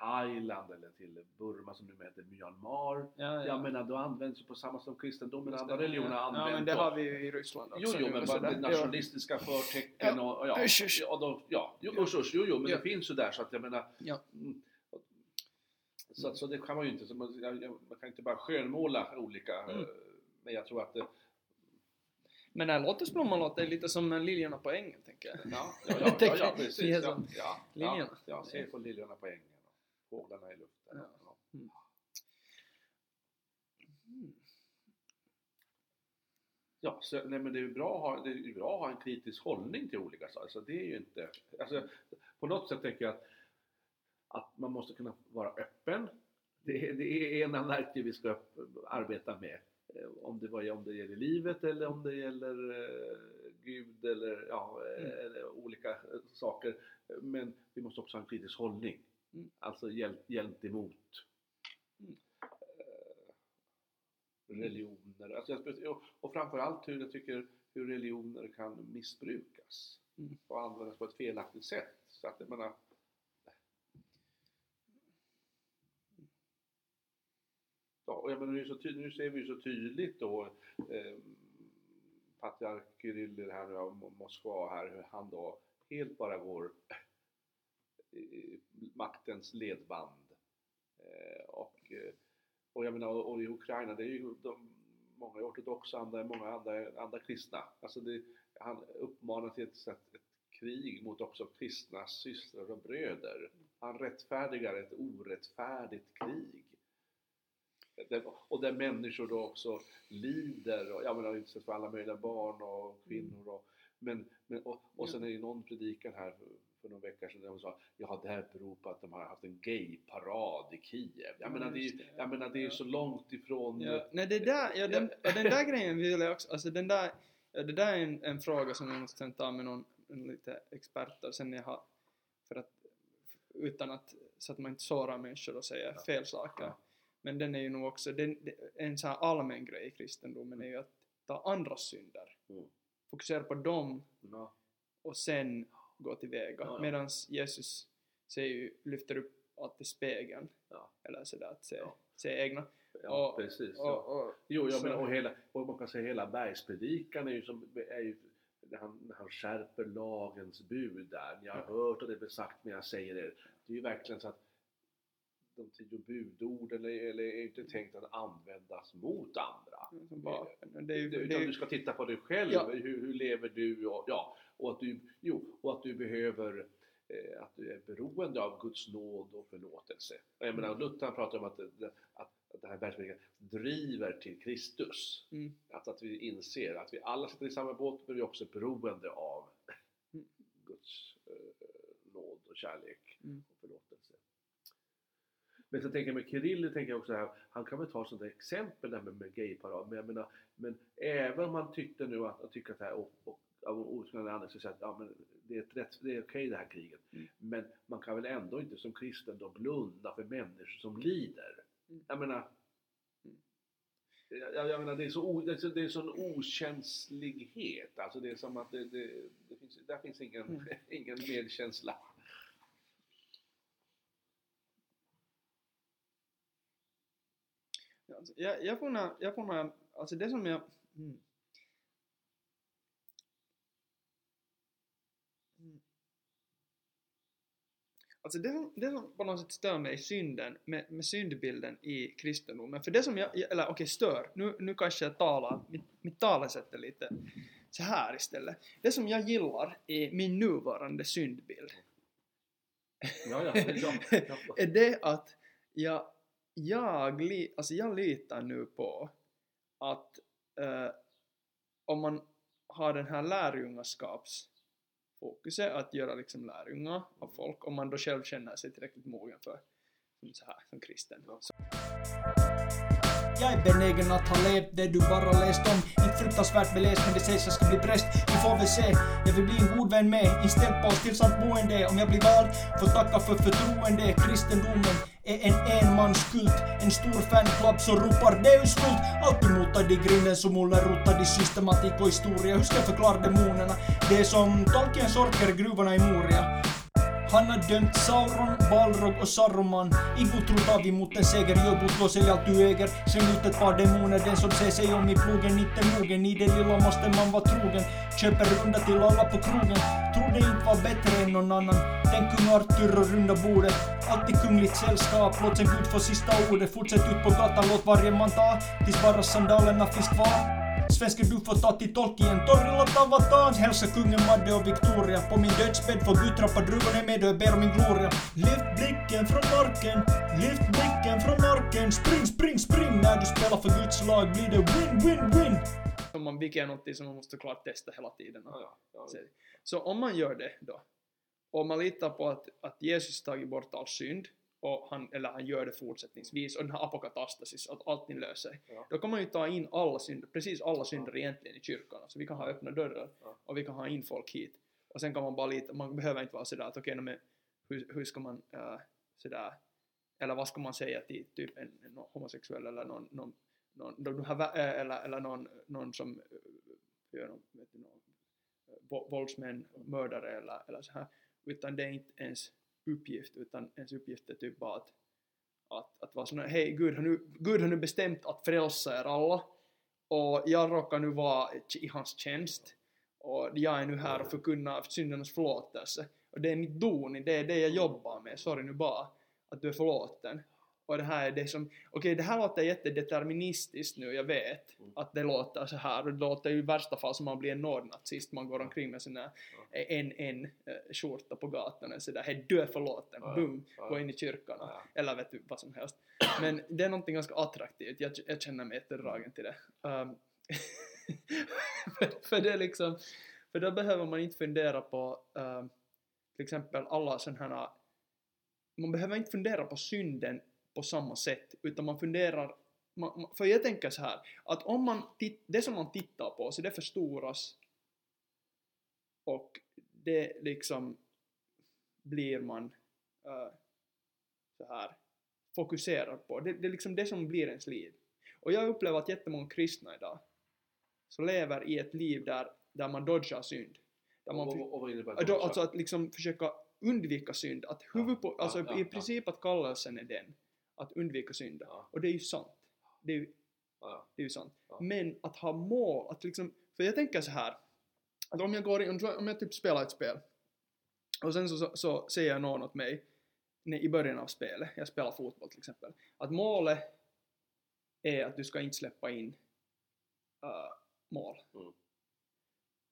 Thailand eller till Burma som nu heter Myanmar. Ja, ja. Jag menar då används ju på samma sätt som kristendomen och andra religioner ja. använt. Ja, men det har vi ju i Ryssland Jo, också. jo, nu men och bara nationalistiska förtecken och, och ja, Usch, usch. ja, då, ja, jo, usch, usch, jo, jo, men det finns ju där så att jag menar mm, så, så det kan man ju inte, så man, jag, man kan inte bara skönmåla olika, Mm. eh, men jag tror att det, Men den här lotusblomman låter lite som liljorna på ängen, tänker jag. Ja, ja, ja, ja, ja precis. Ja, ja, liljorna. ja, ja, se på liljorna på ängen och fåglarna i luften. Ja. Mm. Mm. Ja, så, nej, men det är bra, att ha- det är bra att ha en kritisk hållning till olika saker. Så det är ju inte, alltså, på något sätt tänker jag att, att man måste kunna vara öppen. Det, är- det är en av verktyg vi ska arbeta med. Eh, Om det, var, om det gäller livet eller om det gäller eh, Gud eller, ja, eh, Mm. eller olika eh, saker. Men vi måste också ha en kritisk hållning. Mm. Alltså hjälp, gentemot Mm. eh, religioner. Alltså jag, och, och framförallt hur jag tycker hur religioner kan missbrukas Mm. och användas på ett felaktigt sätt. Så att jag menar, Ja, och jag menar, nu, så nu ser vi ju så tydligt då eh, patriark Kirill här nu av Moskva här, hur han då helt bara går maktens ledband. Eh, och, eh, och jag menar, och, och i Ukraina, det är ju de, många ortodoxa, andra, många andra, andra kristna. Alltså det, han uppmanar till ett, ett, ett krig mot också kristna systrar och bröder. Han rättfärdigar ett orättfärdigt krig. Där, och där människor då också lider, och jag menar utsätts för alla möjliga barn och kvinnor. Och, men, men, och, och sen är det någon predikan här för, några veckor sedan där hon sa ja det här beror på att de har haft en gayparad i Kiev. Jag menar det är, det, jag menar, det är ja. så långt ifrån Ja, nej det där, ja, den, den där grejen vill jag också, alltså den där, ja, det där är en, en fråga som jag måste ta med någon, lite experter sen jag har, för att, utan att, så att man inte sårar människor och säger Ja. fel saker. Men den är ju nog också, den, en så här allmän grej i kristendomen är ju att ta andras synder, Mm. fokusera på dem Ja, och sen gå tillväga. Ja, ja. Medan Jesus säger ju, lyfter upp alltid spegeln, Ja. eller sådär att se, Ja. se egna. ja Och- precis. Och, ja. och, Jo, jag menar, och, hela, och man kan säga hela bergspredikan är ju som, är ju, när han, när han skärper lagens bud där. Ni har hört och det är sagt men jag säger er. Det är ju verkligen så att de tio budorden eller, är inte tänkt att användas mot andra. som vapen. Det är Utan det du ska titta på dig själv, Ja. hur, hur lever du och, ja, och, att du, jo, och att du behöver eh, att du är beroende av Guds nåd och förlåtelse. Jag menar, Luther pratar om att, det- att, att det här bergspredikan driver till Kristus. Mm. Att, att vi inser att vi alla sitter i samma båt men vi är också beroende av Mm. Guds eh, nåd och kärlek Mm. och förlåtelse. Men så tänker jag med Kirill, tänker jag också här, han kan väl ta sådana exempel där med, med gayparad, men jag menar, men även om man tyckte nu att, att tycka att det här, och, och av olika anledningar så säger att ja, men det är, rätt, det är okej det här kriget. Mm. Men man kan väl ändå inte som kristen då blunda för människor som lider. Mm. Jag menar, Mm. jag, jag menar det är så o, det är, så- det är sån okänslighet, alltså det är som att det, det, det finns, där finns ingen, Mm. ingen medkänsla. Alltså, jag, jag funderar, jag funderar, alltså det som jag... Mm. Mm. Alltså det som, det som på något sätt stör mig i synden, med, med syndbilden i kristendomen, för det som jag, eller okej stör, nu, nu kanske jag talar, mitt, mitt talesätt är lite så här istället. Det som jag gillar i min nuvarande syndbild Ja, ja, ja, ja. är det att jag, jag, li, alltså jag litar nu på att eh, om man har den här lärjungaskapsfokuset, att göra liksom lärjungar av folk, om man då själv känner sig tillräckligt mogen för som, så här, som kristen. Så, jag är benägen att ha levt det du bara läst om. Inte fruktansvärt beläst men det sägs jag ska bli präst. Vi får väl se. Jag vill bli en god vän med. Inställd på stillsamt boende. Om jag blir vald får tacka för förtroende. Kristendomen är en enmanskult. En stor fanclub som ropar Deus kult. Alltid motad i grinden som Olle rotad i systematik och historia. Hur ska jag förklara demonerna? Det är som Tolkiens orker i gruvorna i Moria. Han har dömt Sauron, Balrog och Saruman. Ingo tror tar vi mot en seger, gör bot, låt allt du äger. Sen ut ett par demoner, den som ser sig om i plogen, inte mogen. I det lilla måste man vara trogen. Köper runda till alla på krogen. Trodde inte var bättre än någon annan. Tänk kung Arthur och runda bordet. Alltid kungligt sällskap, låt sen Gud få sista ordet. Fortsätt ut på gatan, låt varje man ta. Tills bara sandalerna finns kvar. Svenska du får ta till Tolkien, Torilla Tavatans Hälsa kungen Madde och Victoria. På min dödsbädd får Gud trappa druvorna med och jag ber om min gloria. Lyft blicken från marken, lyft blicken från marken. Spring, spring, spring. När du spelar för Guds lag blir det win, win, win. Som man, är något som man måste klart testa hela tiden. Ja, ja, ja. Så- Så om man gör det då, och man litar på att, att Jesus tagit bort all synd, och han, eller han gör det fortsättningsvis, och den här apokatastasis, att allting löser sig, Ja. då kan man ju ta in alla synder, precis alla synder egentligen i kyrkan. Så vi kan ha öppna dörrar, Ja. och vi kan ha in folk hit. Och sen kan man bara lita, man behöver inte vara sådär att okej, okay, men hur, hur ska man äh, sådär, eller vad ska man säga till typ en, en homosexuell eller någon, någon, någon de här, äh, eller, eller någon, någon som äh, gör någon, vet du, någon vå- våldsmän, mördare eller, eller så här. Utan det är inte ens uppgift, utan ens uppgift är typ bara att, Att, att vara sån här, hej Gud har, nu, Gud har nu bestämt att frälsa er alla. Och jag råkar nu vara i hans tjänst. Och jag är nu här och förkunnar syndernas förlåtelse. Och det är mitt doni, det är det jag jobbar med, sorry nu bara, att du är förlåten. Och det här är det som, okej det här låter jättedeterministiskt nu, jag vet Mm. att det låter så här och det låter ju i värsta fall som man blir en nordnazist, man går omkring med sån där en, en eh, skjorta på gatan och sådär, hej du är förlåten, Ja, boom, ja. gå in i kyrkan Ja. eller vet du, vad som helst. Men det är någonting ganska attraktivt, jag, jag känner mig jättedragen till det. Um, för, för det är liksom, för då behöver man inte fundera på um, till exempel alla sådana här, man behöver inte fundera på synden på samma sätt, utan man funderar man, för jag tänker så här, att om man, titt, det som man tittar på, så det förstoras och det liksom blir man eh, så här fokuserad på. Det, det är liksom det som blir ens liv. Och jag upplever att jättemånga kristna idag så lever i ett liv där, där man dodgar synd. Där man, och, och, och Ja, då, alltså att liksom försöka undvika synd. Att huvudpo- ja, alltså ja, i ja. princip att kallelsen är den. Att undvika synd. Ja. Och det är ju sant. Det är ju, Ja, det är ju sant. Ja. Men att ha mål, att liksom, för jag tänker så här. Att om jag går in, om jag typ spelar ett spel. Och sen så, så, så säger någon åt mig nej, i början av spelet, jag spelar fotboll till exempel, att målet är att du ska inte släppa in uh, mål. Mm.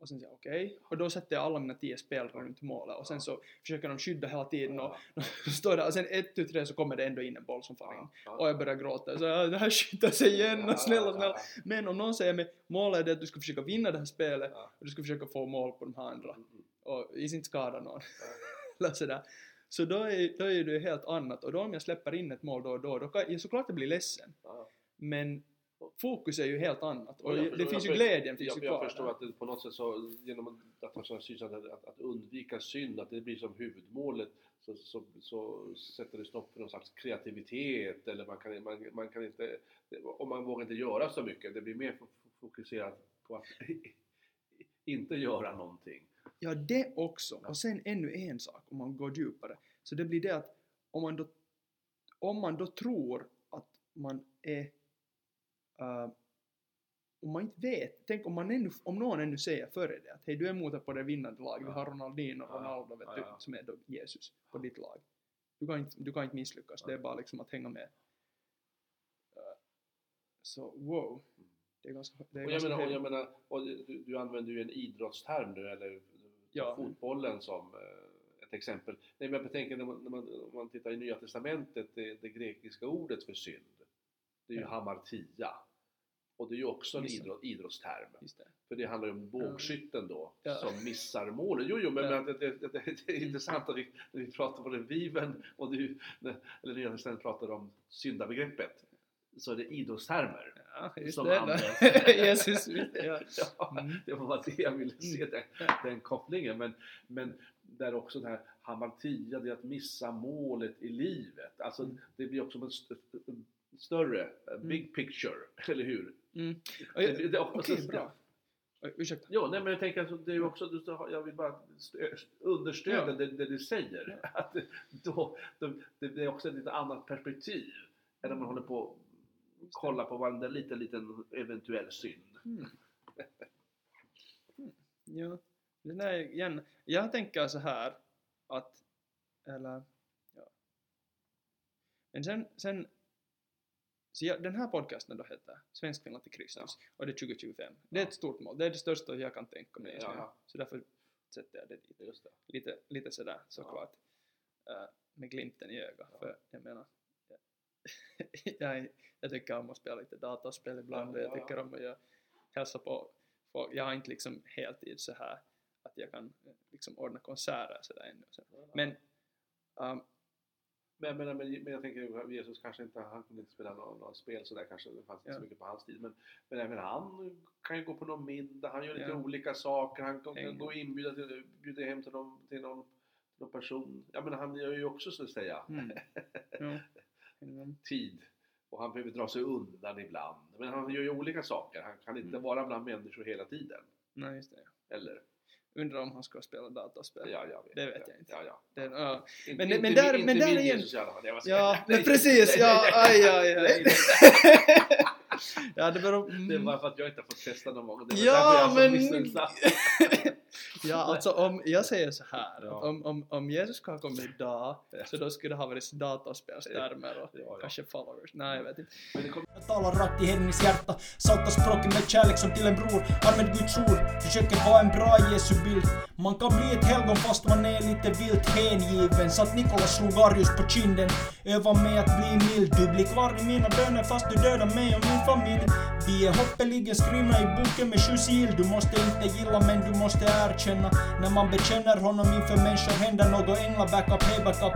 Och sen säger jag okej, och då sätter jag alla mina tio spelare runt målet. Och sen så försöker de skydda hela tiden och ja, står där och sen ett, tu, tre så kommer det ändå in en boll som far in. Och jag börjar gråta. Så "Ja, det här skyddar sig igen. Och snälla snälla. Men om någon säger mig målet är det att du ska försöka vinna det här spelet och du ska försöka få mål på de här andra. Mm, mm, och inte skada någon. Eller sådär. Så då är, då är det helt annat. Och då om jag släpper in ett mål då och då, då kan jag såklart jag blir ledsen. Men fokus är ju helt annat och jag det förstår- finns ju jag- glädjen finns Jag, ju jag kvar. förstår att det på något sätt så, genom att man så syns att, att, att undvika synd, att det blir som huvudmålet, så, så, så sätter det stopp för någon slags kreativitet eller man kan, man, man kan inte, och man vågar inte göra så mycket, det blir mer fo- fokuserat på att inte göra någonting. Ja, det också. Och sen ännu en sak om man går djupare. Så det blir det att om man då, om man då tror att man är... eh, om man inte vet, tänk om, man ännu, om någon ännu säger före det att hej du är mot på det vinnande laget, vi har Ronaldinho och Ronaldo vet du, som är då Jesus på ditt lag. Du kan inte, du kan inte misslyckas, det är bara liksom att hänga med. Eh, så wow. Det är ganska, det är Och jag menar, och jag menar och du, du använder ju en idrottsterm nu, eller Ja. fotbollen som eh, ett exempel. Nej, men jag betänker när man, när man, om man tittar i Nya Testamentet, det, det grekiska ordet för synd, det är ju Ja. hamartia. Och det är ju också en idrott, idrottsterm. Det. För det handlar ju om bågskytten då, Ja. som missar målet. Jo, jo, men, Ja. men det, det, det, det är intressant att vi, när vi pratar om det Viven och du, eller Nya Testamentet pratar om syndabegreppet, så är det idrottstermer. Ja, Som det. används. Jesus, ja. Mm. det var det jag ville se, den, den kopplingen. Men, men där också det här hamartia, det att missa målet i livet. Alltså Mm. det blir också en större, eh, big picture, eller hur? Mm. Det- det- det- Okej, bra. Ursäkta. Ja, nej, men jag tänker att det är också, jag vill bara stö- understödja Ja. det, det du säger. Att då, det, är också ett lite annat perspektiv än när man håller på och kollar på varenda liten, liten eventuell synd. Mm. Mm. Ja, är igen. Jag tänker så här att, eller, ja. Men sen, sen så jag, den här podcasten då heter Svenskfinland till Kristus och det är 2025. Det är ett stort mål, det är det största jag kan tänka mig just Ja, nu. ja. Så därför sätter jag det dit. Just det. Lite, lite sådär såklart. Eh, med glimten i ögat. Ja. För jag menar, jag, jag, tycker om att spela lite dataspel ibland och Ja, jag ja, ja. tycker om att jag hälsa på folk. Jag har inte liksom heltid så här att jag kan eh, liksom ordna konserter sådär ännu. Men um, Men, men, men, men jag tänker Jesus kanske inte, han kunde inte spela några, några spel sådär kanske, det fanns inte Ja. så mycket på hans tid. Men, men även han kan ju gå på någon middag, han gör lite Ja. olika saker, han kan, kan gå och inbjuda till, bjuda hem till någon, till någon, till någon person. Jag menar han gör ju också så att säga mm. ja. Mm. tid. Och han behöver dra sig undan ibland. Men han gör ju olika saker, han kan inte Mm. vara bland människor hela tiden. Nej, just det. Eller? Undrar om han ska spela dataspel. Ja, jag vet. Det vet jag inte. Ja, ja. Det, ja. Men- inte, men där- inte men där min är en- Jesus i alla fall. Jag var Ja, men precis, ja, aj, aj, aj. ja, det beror... Det är bara för att jag inte har fått testa någon gång. Det är Ja, därför jag men-. Ja, alltså om, jag säger så här, Ja. om, om, om Jesus skulle ha kommit idag, så då skulle det ha varit dataspelstermer och Ja, ja. kanske followers. Nej, jag vet inte. Jag talar rakt i hennes hjärta, salta språket med kärlek som till en bror. Använd Guds ord, försöker vara en bra Jesu bild. Man kan bli ett helgon fast man är lite vilt hängiven. Så att Nikolas slog Arius på kinden. Öva med att bli mild. Du blir kvar i mina böner fast du dödar mig och min familj. Vi är hoppeligen skrivna i boken med sju sil, Du måste inte gilla men du måste erkänna. När man bekänner honom inför människor händer något. Ängla backup, hey backup.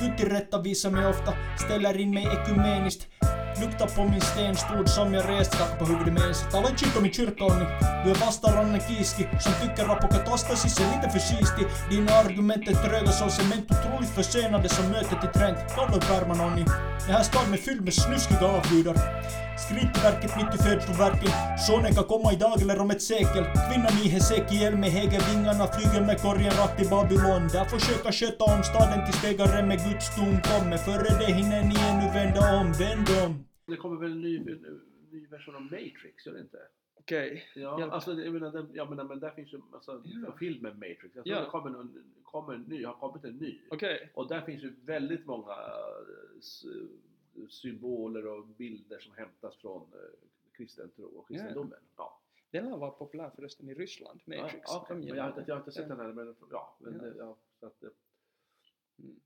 Gud tillrättavisar mig ofta, ställer in mig ekumeniskt. Lukta på min stenstod som jag rest katt på huvudet med ens. Tala inte skit om min kyrka Onni. Du är vastaranne kiiski som tycker apokatastasis är lite för kisti. Dina argument är tröga som cement, otroligt försenade som mötet i Trent. Kolla upp ärmarna Onni. Det här staden är fylld med snuskiga avgudar. Skrittverket mitt i födsloverken. Sonen kan komma idag eller om ett sekel. Kvinnan i Hesekiel med hägervingarna flyger med korgen rakt till Babylon. Där försöka sköta om staden tills bägaren med Guds dom kommer. Före det hinner ni ännu vända om, vänd om. Det kommer väl en ny, en ny version av Matrix, gör det inte? Okej. Ja, Hjälp. alltså, jag menar, den, jag menar, men där finns ju alltså, Ja. filmen Matrix. Jag tror Ja. det kommer en, kommer en ny, har kommit en ny. Okej. Och där finns ju väldigt många eh, symboler och bilder som hämtas från eh, kristen tro och kristendomen. Ja. Den lär vara populär förresten i Ryssland, Matrix. Ja. De men jag, den. jag har inte sett Ja. den än, men ja. Men, Ja. ja. ja så att, Mm.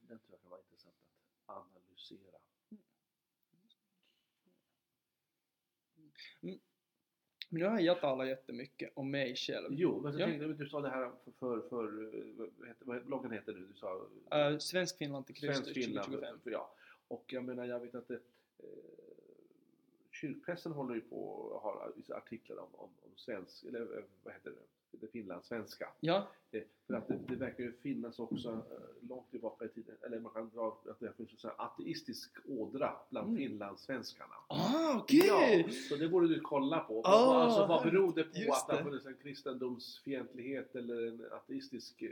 Den tror jag kan vara intressant att analysera. Men nu har jag talat jättemycket om mig själv. Jo, men så Ja. tänkte jag, du sa det här för, för, för vad bloggen heter du? Du sa Uh, Svensk Finland till Kristus Svensk Finland. 2025. för- Ja. Och jag menar, jag vet att det, eh, kyrkpressen håller ju på och har artiklar om, om, om svensk, eller eh, vad heter det, det finlandssvenska. Ja, Eh, För att det, det verkar ju finnas också eh, långt tillbaka i tiden, eller man kan dra att det finns en ateistisk ådra bland Mm. finlandssvenskarna. ah okej! Ja, så det borde du kolla på. Ah, alltså, vad beror det på att det har funnits en kristendomsfientlighet eller en ateistisk... Eh,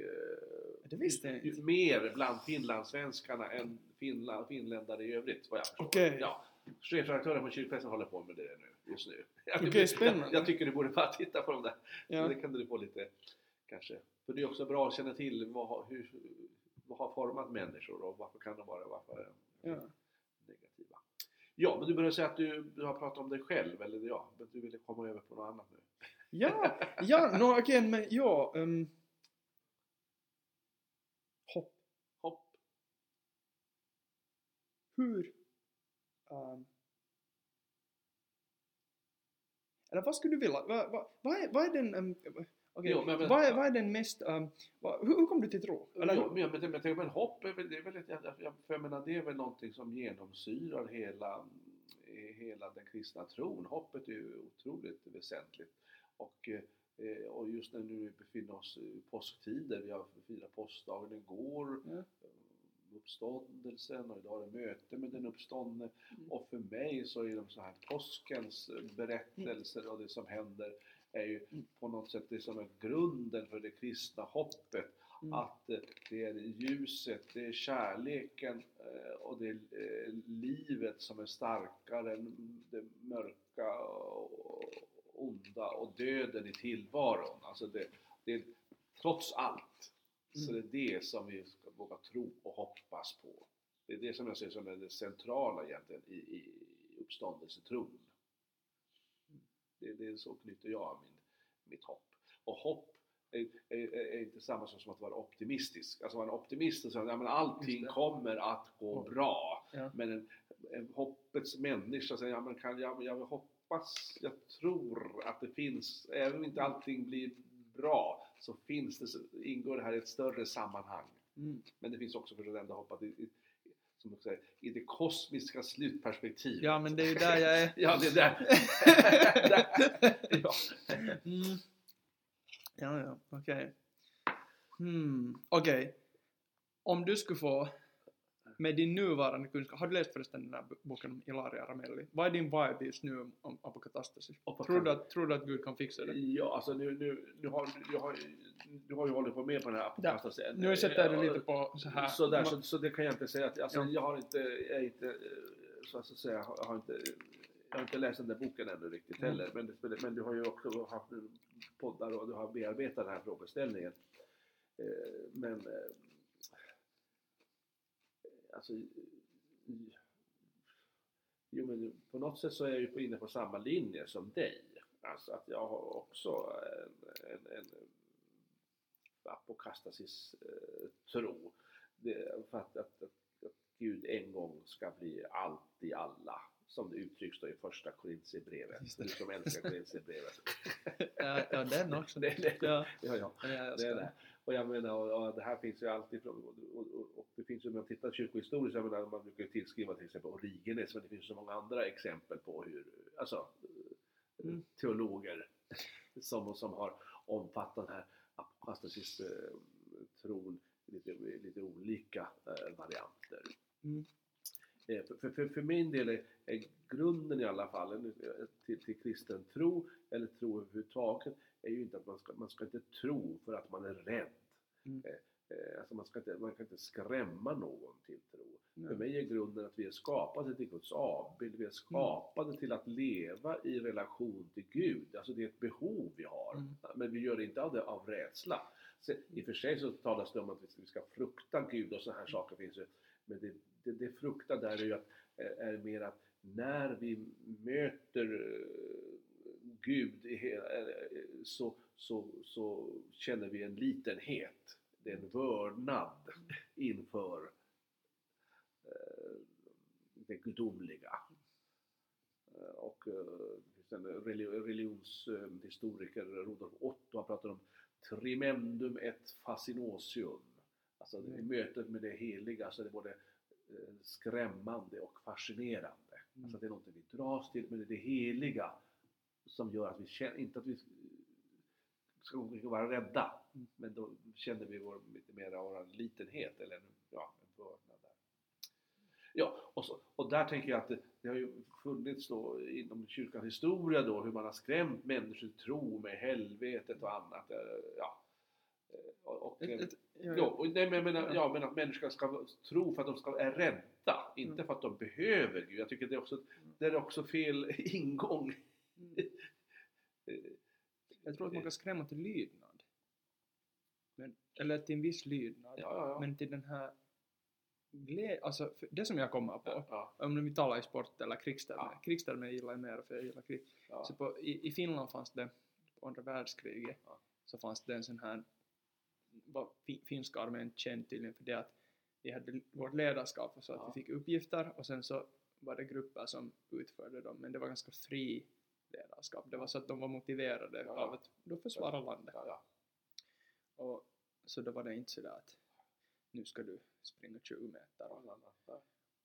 Det visste jag inte. Mer bland finlandssvenskarna än finland, finländare i övrigt, vad jag förstår. Okej. Ja. Chefredaktören på kyrkpressen håller på med det nu, just nu. Jag, Okej, spännande. Jag, jag tycker du borde bara titta på dem där. Ja. Så det kan du få lite, kanske. För det är också bra att känna till vad, hur, vad har format människor och varför kan de vara varför Ja. negativa. Ja, men du började säga att du, du har pratat om dig själv, eller ja, men du ville komma över på något annat nu. Ja, ja, no, okej, men ja. Um, hopp. Hopp. Hur... ehm, eller vad skulle du vilja? Vad, vad, vad, är, vad är den... Um, okej, Jo, men- men- vad, är, vad är den mest... Um, vad, hur, hur kom du till tro? Eller, Ja, men, men, men, men, hopp är väl, det är väl ett, jag, jag, menar, det är väl någonting som genomsyrar hela, hela den kristna tron. Hoppet är ju otroligt väsentligt. Och, eh, och just när nu befinner oss i påsktider, vi har firat påskdagen igår, Ja. Uppståndelsen och idag är det möte med den uppståndne. Mm. Och för mig så är de så här påskens berättelser och det som händer är ju Mm. på något sätt det som är grunden för det kristna hoppet. Mm. Att eh, det är ljuset, det är kärleken eh, och det är eh, livet som är starkare än det mörka och onda och döden i tillvaron. Alltså det, det är trots allt så det är det som vi våga tro och hoppas på. Det är det som jag ser som är det centrala egentligen i, i uppståndelsetron. Det, det är så knyter jag min, mitt hopp. Och hopp är, är, är inte samma sak som att vara optimistisk. Alltså vara en optimist och säga att ja, allting kommer att gå bra. Ja. Men en, en hoppets människa säger ja, men kan jag, jag hoppas, jag tror att det finns, även om inte allting blir bra, så finns det, ingår det här i ett större sammanhang. Mm. Men det finns också för att i, i, som jag säger, i det kosmiska slutperspektivet. Ja, men det är ju där jag är. Ja, det är där. där. Ja. Mm. Ja, ja, okej. Hmm, okej. Om du skulle få med din nuvarande kunskap, har du läst förresten den här bo- boken om Ilaria Ramelli? Vad är din vibe just nu om, om apokatastasis? Tror du, att, tror du att Gud kan fixa det? Ja, alltså nu, nu, nu har jag har, du har ju hållit på med på den här apokatastasen. Nu sätter jag det lite på så här. Så, där, så, så det kan jag inte säga. Att, alltså, Ja. Jag har inte, jag inte, så att säga, jag har inte, jag har inte läst den där boken ännu riktigt Mm. heller. Men, men du har ju också haft poddar och du har bearbetat den här frågeställningen. Eh, Men eh, alltså, jo, men på något sätt så är jag ju inne på samma linje som dig. Alltså att jag har också en, en, en apokastasis eh, tro. Det, för att, att, att, att Gud en gång ska bli allt i alla. Som det uttrycks då i första Korintierbrevet. Du som älskar Korintierbrevet. Ja, ja, den också. Det- det- Ja, Ja, ja. ja, är det. Och jag menar, och, och det här finns ju alltid och, och, det finns ju, om man tittar kyrkohistoriskt, jag menar, man brukar ju tillskriva till exempel Origenes, men det finns så många andra exempel på hur, alltså, Mm. teologer som, som har omfattat den här apostasis-tron i lite, lite olika eh, varianter. Mm. Eh, För, för, för min del är, är grunden i alla fall till, till kristen tro, eller tro överhuvudtaget, är ju inte att man ska, man ska inte tro för att man är rädd. Mm. Eh, eh, Alltså man, ska inte, man kan inte skrämma någon till tro. Nej. För mig är grunden att vi är skapade till Guds avbild, Mm. vi är skapade till att leva i relation till Gud. Alltså det är ett behov vi har. Mm. Men vi gör det inte av, det, av rädsla. Så, I och för sig så talas det om att vi ska, vi ska frukta Gud och sådana här saker finns ju. Men det, det, det frukta där är ju att, är är mer att när vi möter eh, Gud i hela, eh, så, så, så känner vi en litenhet. Det är en vördnad inför det gudomliga. Och en religionshistoriker, Rudolf Otto, han pratar om trimendum et fascinosium. Alltså Mm. mötet med det heliga så är det både eh, skrämmande och fascinerande. Mm. Alltså det är något vi dras till, men det är det heliga som gör att vi känner, inte att vi ska vara rädda, Mm. men då känner vi vår, lite mer av vår litenhet eller ja, en vördnad där. Ja, och, så, och där tänker jag att det, det har ju funnits då inom kyrkans historia då hur man har skrämt människor tro med helvetet och annat. eh, Ja. Eh, Och, Ett- ett- ja, Ja, och nej, men, jag menar, Ja. ja, men att människor ska tro för att de ska, är rädda, inte Mm. för att de behöver Gud. Jag tycker det är också, det är också fel ingång. Mm. Jag tror att man kan skrämma till lydnad. Men, eller till en viss lydnad. Ja, ja, ja. Men till den här glädje, alltså det som jag kommer på, ja, om vi talar i sport eller krigstermer, Ja. krigstermer gillar jag mer för jag gillar krig. ja. Så på, i, I Finland fanns det, på andra världskriget, Ja. så fanns det en sån här, var fi, finska armén känd tydligen för det att vi hade vårt ledarskap och så att Ja. vi fick uppgifter och sen så var det grupper som utförde dem, men det var ganska fri ledarskap. Det var så att de var motiverade Ja. av att då försvara landet. Och, så då var det inte sådär att nu ska du springa 20 meter.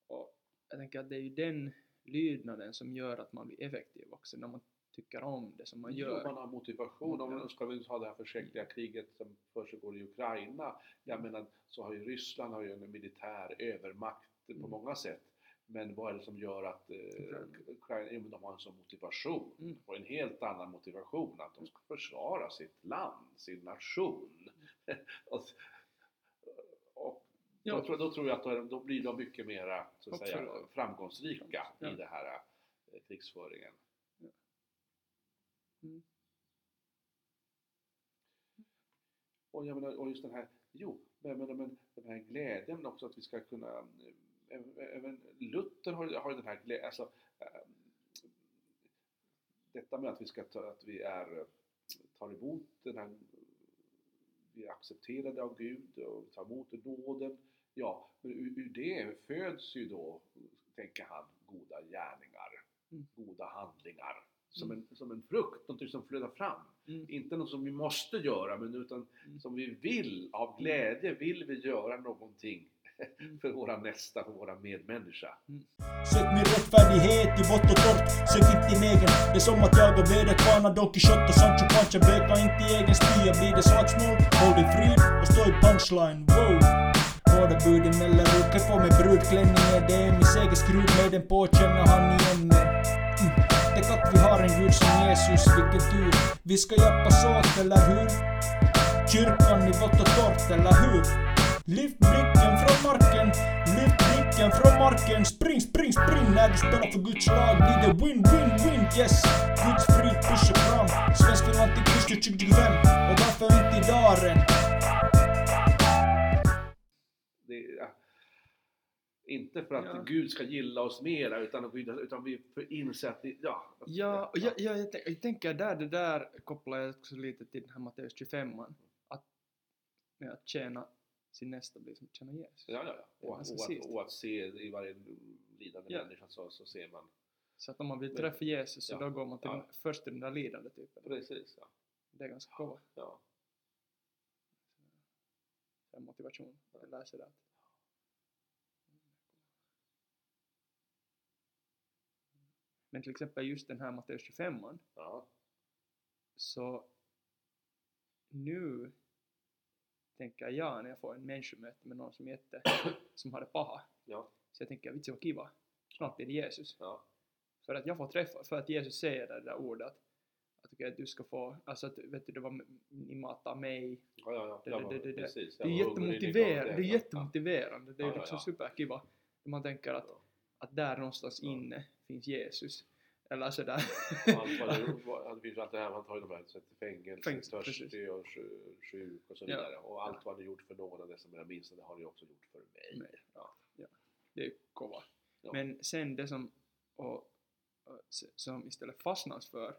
Och jag tänker att det är ju den lydnaden som gör att man blir effektiv också, när man tycker om det som man Jo, gör. man har motivation. Om man ska vi ha det här förskräckliga kriget som försiggår i Ukraina. Jag menar, så har ju Ryssland har ju en militär övermakt på Mm. många sätt. Men vad är det som gör att eh, Ukraina. Jo, de har en sån motivation. Mm. De har en helt annan motivation att de ska försvara sitt land, sin nation. och, och Ja. då, tror, då tror jag att då, då blir de mycket mera så att säga, Absolut. framgångsrika Ja. i det här eh, krigsföringen. Mm. Och, jag menar, och just den här, jo, men, men, men den här glädjen också att vi ska kunna, även, Luther har, har den här glädjen, alltså eh, detta med att vi ska ta, att vi är, tar emot den här, vi är accepterade av Gud och tar emot nåden. Ja, men ur, ur det föds ju då, tänker han, goda gärningar, Mm. goda handlingar. Som, Mm. en, som en frukt, någonting som flödar fram. Mm. Inte något som vi måste göra, men utan Mm. som vi vill, av glädje vill vi göra någonting Mm. för våra nästa, för våra medmänniska. Sök min rättfärdighet i vått och torrt, sök inte din egen. Det är som att jaga väderkvarnar, Don Quijote och Sancho Pancha. Böka inte i egen spya, blir det slagsmål, håll dig fri och stå i punchline. Wow! Och båda buden eller ut. Kan få med brudklänningen, det är min segerskrud med den på, känner han igen mig. Tänk att vi har en Gud som Jesus, vilken tur. Vi ska hjälpas åt, eller hur? Kyrkan i vått och torrt, eller hur? Lyft blicken från marken, lyft blicken från marken. Spring, spring, spring när du spelar för Guds lag. Blir det win, win, win, yes. Guds frid pushar fram. Svensk film till Kristus 2025. Och varför inte i daren? Det, ja. Inte för att Ja. Gud ska gilla oss mera utan, utan vi får inse att det, ja. Ja, och jag, jag, jag, tänk- jag tänker där, det där kopplar jag också lite till den här Matteus 25 att med att tjäna sin nästa blir som att tjäna Jesus. Ja, ja, ja. Och, ganska och, och att se i varje lidande Ja. människa så, så ser man. Så att om man vill träffa Jesus så ja, då går man till ja. den, först till den där lidande typen. Precis, ja. Det är ganska kova. ja. Så motivation. Jag läser det. Men till exempel just den här Matteus 25 ja. så nu tänker jag när jag får en människomöte med någon som jätte, som har det paha, ja. så jag tänker vitsi vad kiva, snart blir det Jesus. ja. För att jag får träffa, för att Jesus säger det där ordet att, att, okej, att du ska få, alltså att vet du, det var ni matar mig. Ja, ja, ja. Det- Jag det- var- det- det- precis. Det är, Jag var hungrig, ni gav jättemotiver, det är jättemotiverande, det är liksom superkiva. Man tänker att. Att där någonstans Ja. inne finns Jesus. Eller sådär. Och allt vad det, finns allt det här, man tar ju de här fängelse, Fängelse, törstig och sju- sjuk och så Ja. vidare. Och allt vad ni gjort för någon av dessa mina minsta, det har ni också gjort för mig. Nej, ja, ja. Det är kova. Ja. Men sen det som, och, och, som istället fastnas för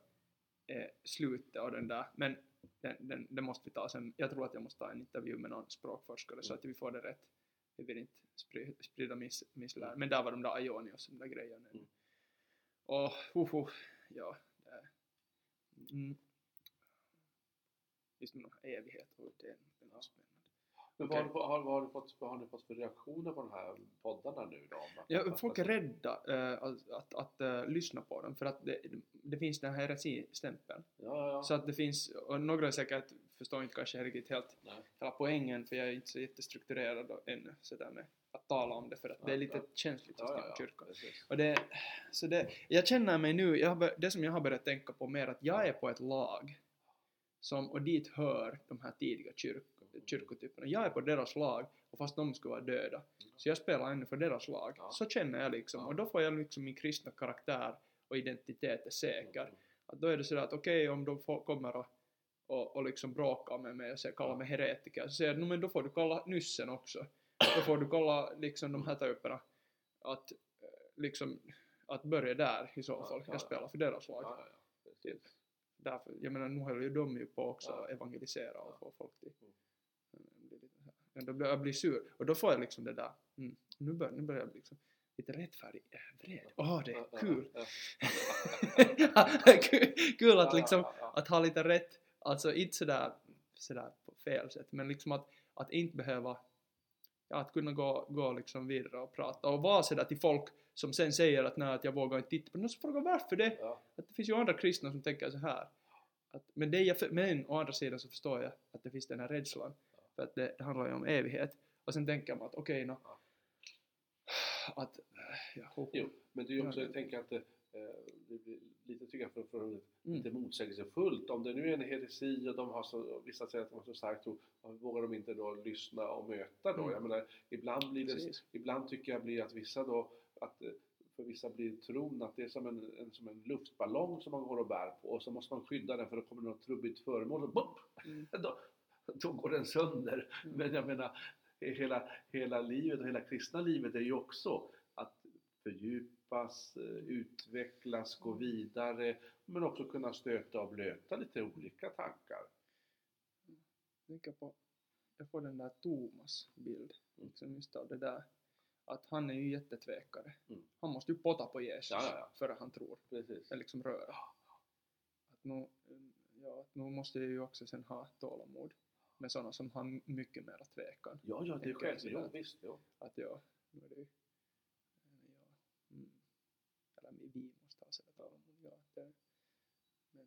är slutet av den där, men den, den, det måste vi ta sen. Jag tror att jag måste ta en intervju med någon språkforskare så Mm. att vi får det rätt. Vi vill inte sprida, miss, misslär. Men där var de där Ionios, de där grejerna. Mm. Och, uh, uh, ja. Det, mm. Just med evighet och det, är något spännande. Men Okej. vad, har, vad, har du fått, vad har ni fått för reaktioner på de här poddarna nu då? Ja, folk är rädda eh, att, att, att eh, lyssna på dem för att det, det finns den här heresistämpeln. Ja, ja, ja. Så att det finns, och några är säkert förstår inte kanske riktigt helt Nej. hela poängen för jag är inte så jättestrukturerad ännu sådär med att tala om det för att Ja, det är lite ja. känsligt Ja, ja, ja. kyrkan. Och det, så det, jag känner mig nu, jag har, det som jag har börjat tänka på mer att jag är på ett lag som, och dit hör de här tidiga kyrk, kyrkotyperna. Jag är på deras lag och fast de skulle vara döda. Så jag spelar ännu för deras lag. Så känner jag liksom. Och då får jag liksom min kristna karaktär och identitet är säker. Mm. Att då är det sådär att okej om de får, kommer och, och, och liksom bråkar med mig och säger, kallar mig heretiker så säger jag "No, men då får du kolla nyssen också. Då får du kolla liksom de här typerna. Att eh, liksom att börja där i så fall. ja, Jag ja. spelar för deras lag. Ja, ja, ja. Precis. Därför, jag menar nu håller ju de ju på också att evangelisera och få folk till Mm. Men då blir jag blir sur och då får jag liksom det där mm, nu, bör, nu börjar jag liksom lite rättfärdig, äh, vred. Åh det är kul! kul! Att liksom att ha lite rätt, alltså inte sådär, sådär på fel sätt men liksom att, att inte behöva ja, att kunna gå, gå liksom vidare och prata och vara sådär till folk som sen säger att nej att jag vågar inte titta på det, så fråga varför det? Ja. Att det finns ju andra kristna som tänker så här. Att, men, det jag, men å andra sidan så förstår jag att det finns den här rädslan. För att det, det handlar ju om evighet. Och sen tänker man att okej nå. Ja. Att, ja, ho, ho. Jo, men det är ju också, Ja, jag tänker att det, eh, det blir lite tycker jag för, för Mm. lite motsägelsefullt. Om det nu är en heresi och de har så, vissa säger att de har så stark tro, vågar de inte då lyssna och möta då? Mm. Jag menar, ibland blir det, Precis. ibland tycker jag blir att vissa då, att eh, för vissa blir tron att det är som en, en, som en luftballong som man går och bär på och så måste man skydda den för då kommer något trubbigt föremål och bopp, Mm. då, då går den sönder. Mm. Men jag menar, hela, hela livet och hela kristna livet är ju också fördjupas, eh, utvecklas, gå vidare men också kunna stöta och blöta lite olika tankar. tänker på, jag får den där Thomas bild. Mm. Liksom just av det där. Att han är ju jättetvekare. Mm. Han måste ju potta på Jesus Ja, ja, ja. före han tror. Precis. Eller liksom röra. Att nu, ja, att nu måste jag ju också sen ha tålamod med sådana som har mycket mera tvekan. Ja, ja, det är själv. Jo, visst. Jo. Att ja, nu är det ju, viimosta on sillä tavalla, mutta joo, tämä, joo.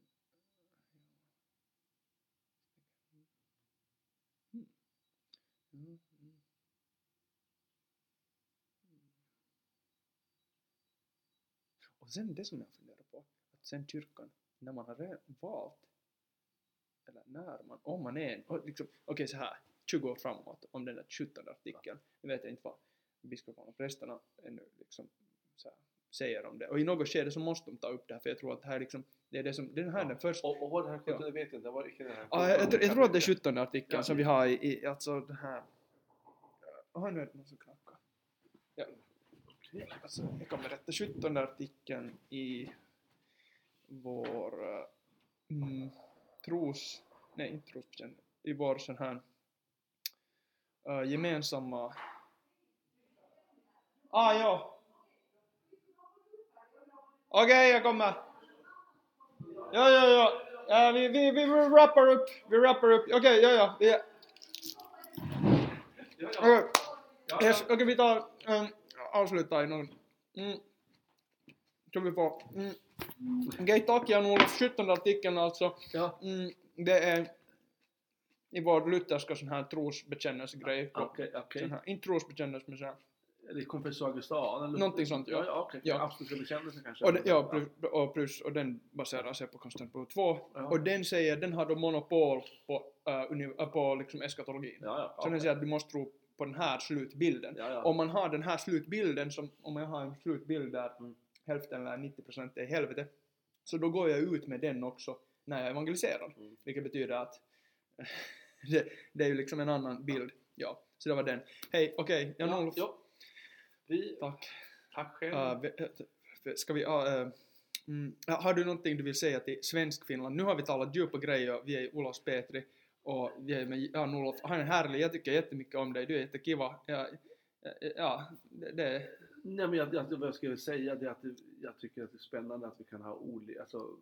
Hmm. Mm, mm. Och sen det som jag funderar på, att sen kyrkan, när man har valt, eller när man, om man är en, liksom, okej okay, här, 20 år framåt, om den där 17 artikeln, nu vet jag inte vad biskoparna och prästerna ännu liksom så här, säger om det. Och i något skede så måste de ta upp det här, för jag tror att det här liksom, det är det som, den här är den första, Och, och vad det här kunde, det vet jag inte. Var inte den här Ja, jag, jag, tror- jag tror att det är 17 artikeln Ja. som vi har i, i alltså den här... Jaha, nu är det någon som knackar. Ja. Alltså, jag kommer rätta 17 artikeln i vår eh, mm, tros... Nej, inte trosbekännelse. I vår sån här uh, gemensamma... Ah, ja! Okej, jag kommer! Ja, ja, ja. ja vi, vi, vi wrappar upp. Vi wrappar upp. Okej, ja, ja. Vi, okej, yes, okej, vi tar... Um, avslutar i någon... Mm. Så vi får... Mm. Okej, tack Jan-Olof. 17 artikeln alltså. Mm, det är i vår lutherska sån här trosbekännelsegrej. Okej, okej. Sån här, inte trosbekännelse men så här. Eller Confessor Augustan? Eller? Någonting sånt, ja. Ja, okej. Ja. Absoluta bekännelsen kanske? Och, det, ja, och, plus, och den baserar sig på Konstantinopel 2. Ja. Och den säger, den har då monopol på, uh, på liksom eskatologin. Ja, ja. Så den okej. säger att du måste tro på den här slutbilden. Ja, ja. Om man har den här slutbilden, som, om jag har en slutbild där Mm. hälften eller 90% är helvete, så då går jag ut med den också när jag evangeliserar. Mm. Vilket betyder att det, det är ju liksom en annan bild. Ja, så det var den. Hej, okej, Ja, Jan-Olof. ja. Vi, Tack. tack själv. Uh, ska vi... Uh, mm, har du någonting du vill säga till Svensk-Finland? Nu har vi talat djupa grejer, vi är i Olas Petri och vi är med Jan-Olof. Han är härlig, jag tycker jättemycket om dig, du är jättekiva. Ja, ja, det, Nej, men jag, jag, vad jag skulle säga det är att jag tycker att det är spännande att vi kan ha olika, alltså,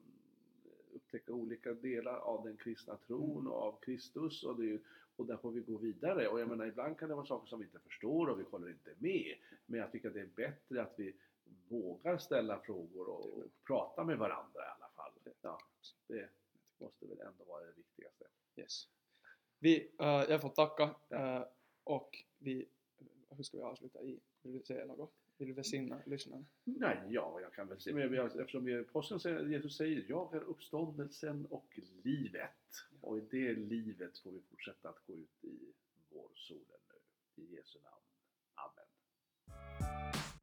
upptäcka olika delar av den kristna tron och av Kristus och, det, är ju- och där får vi gå vidare. Och jag menar ibland kan det vara saker som vi inte förstår och vi håller inte med. Men jag tycker att det är bättre att vi vågar ställa frågor och, och prata med varandra i alla fall. Ja, det måste väl ändå vara det viktigaste. Yes. Vi, uh, jag får tacka uh, och vi, hur ska vi avsluta i? Vill du säga något? Vill du välsigna lyssnarna? Nej, ja, jag kan väl säga... men jag, eftersom vi, påsken säger, Jesus säger jag är uppståndelsen och livet. Ja. Och i det livet får vi fortsätta att gå ut i vårsolen nu. I Jesu namn. Amen.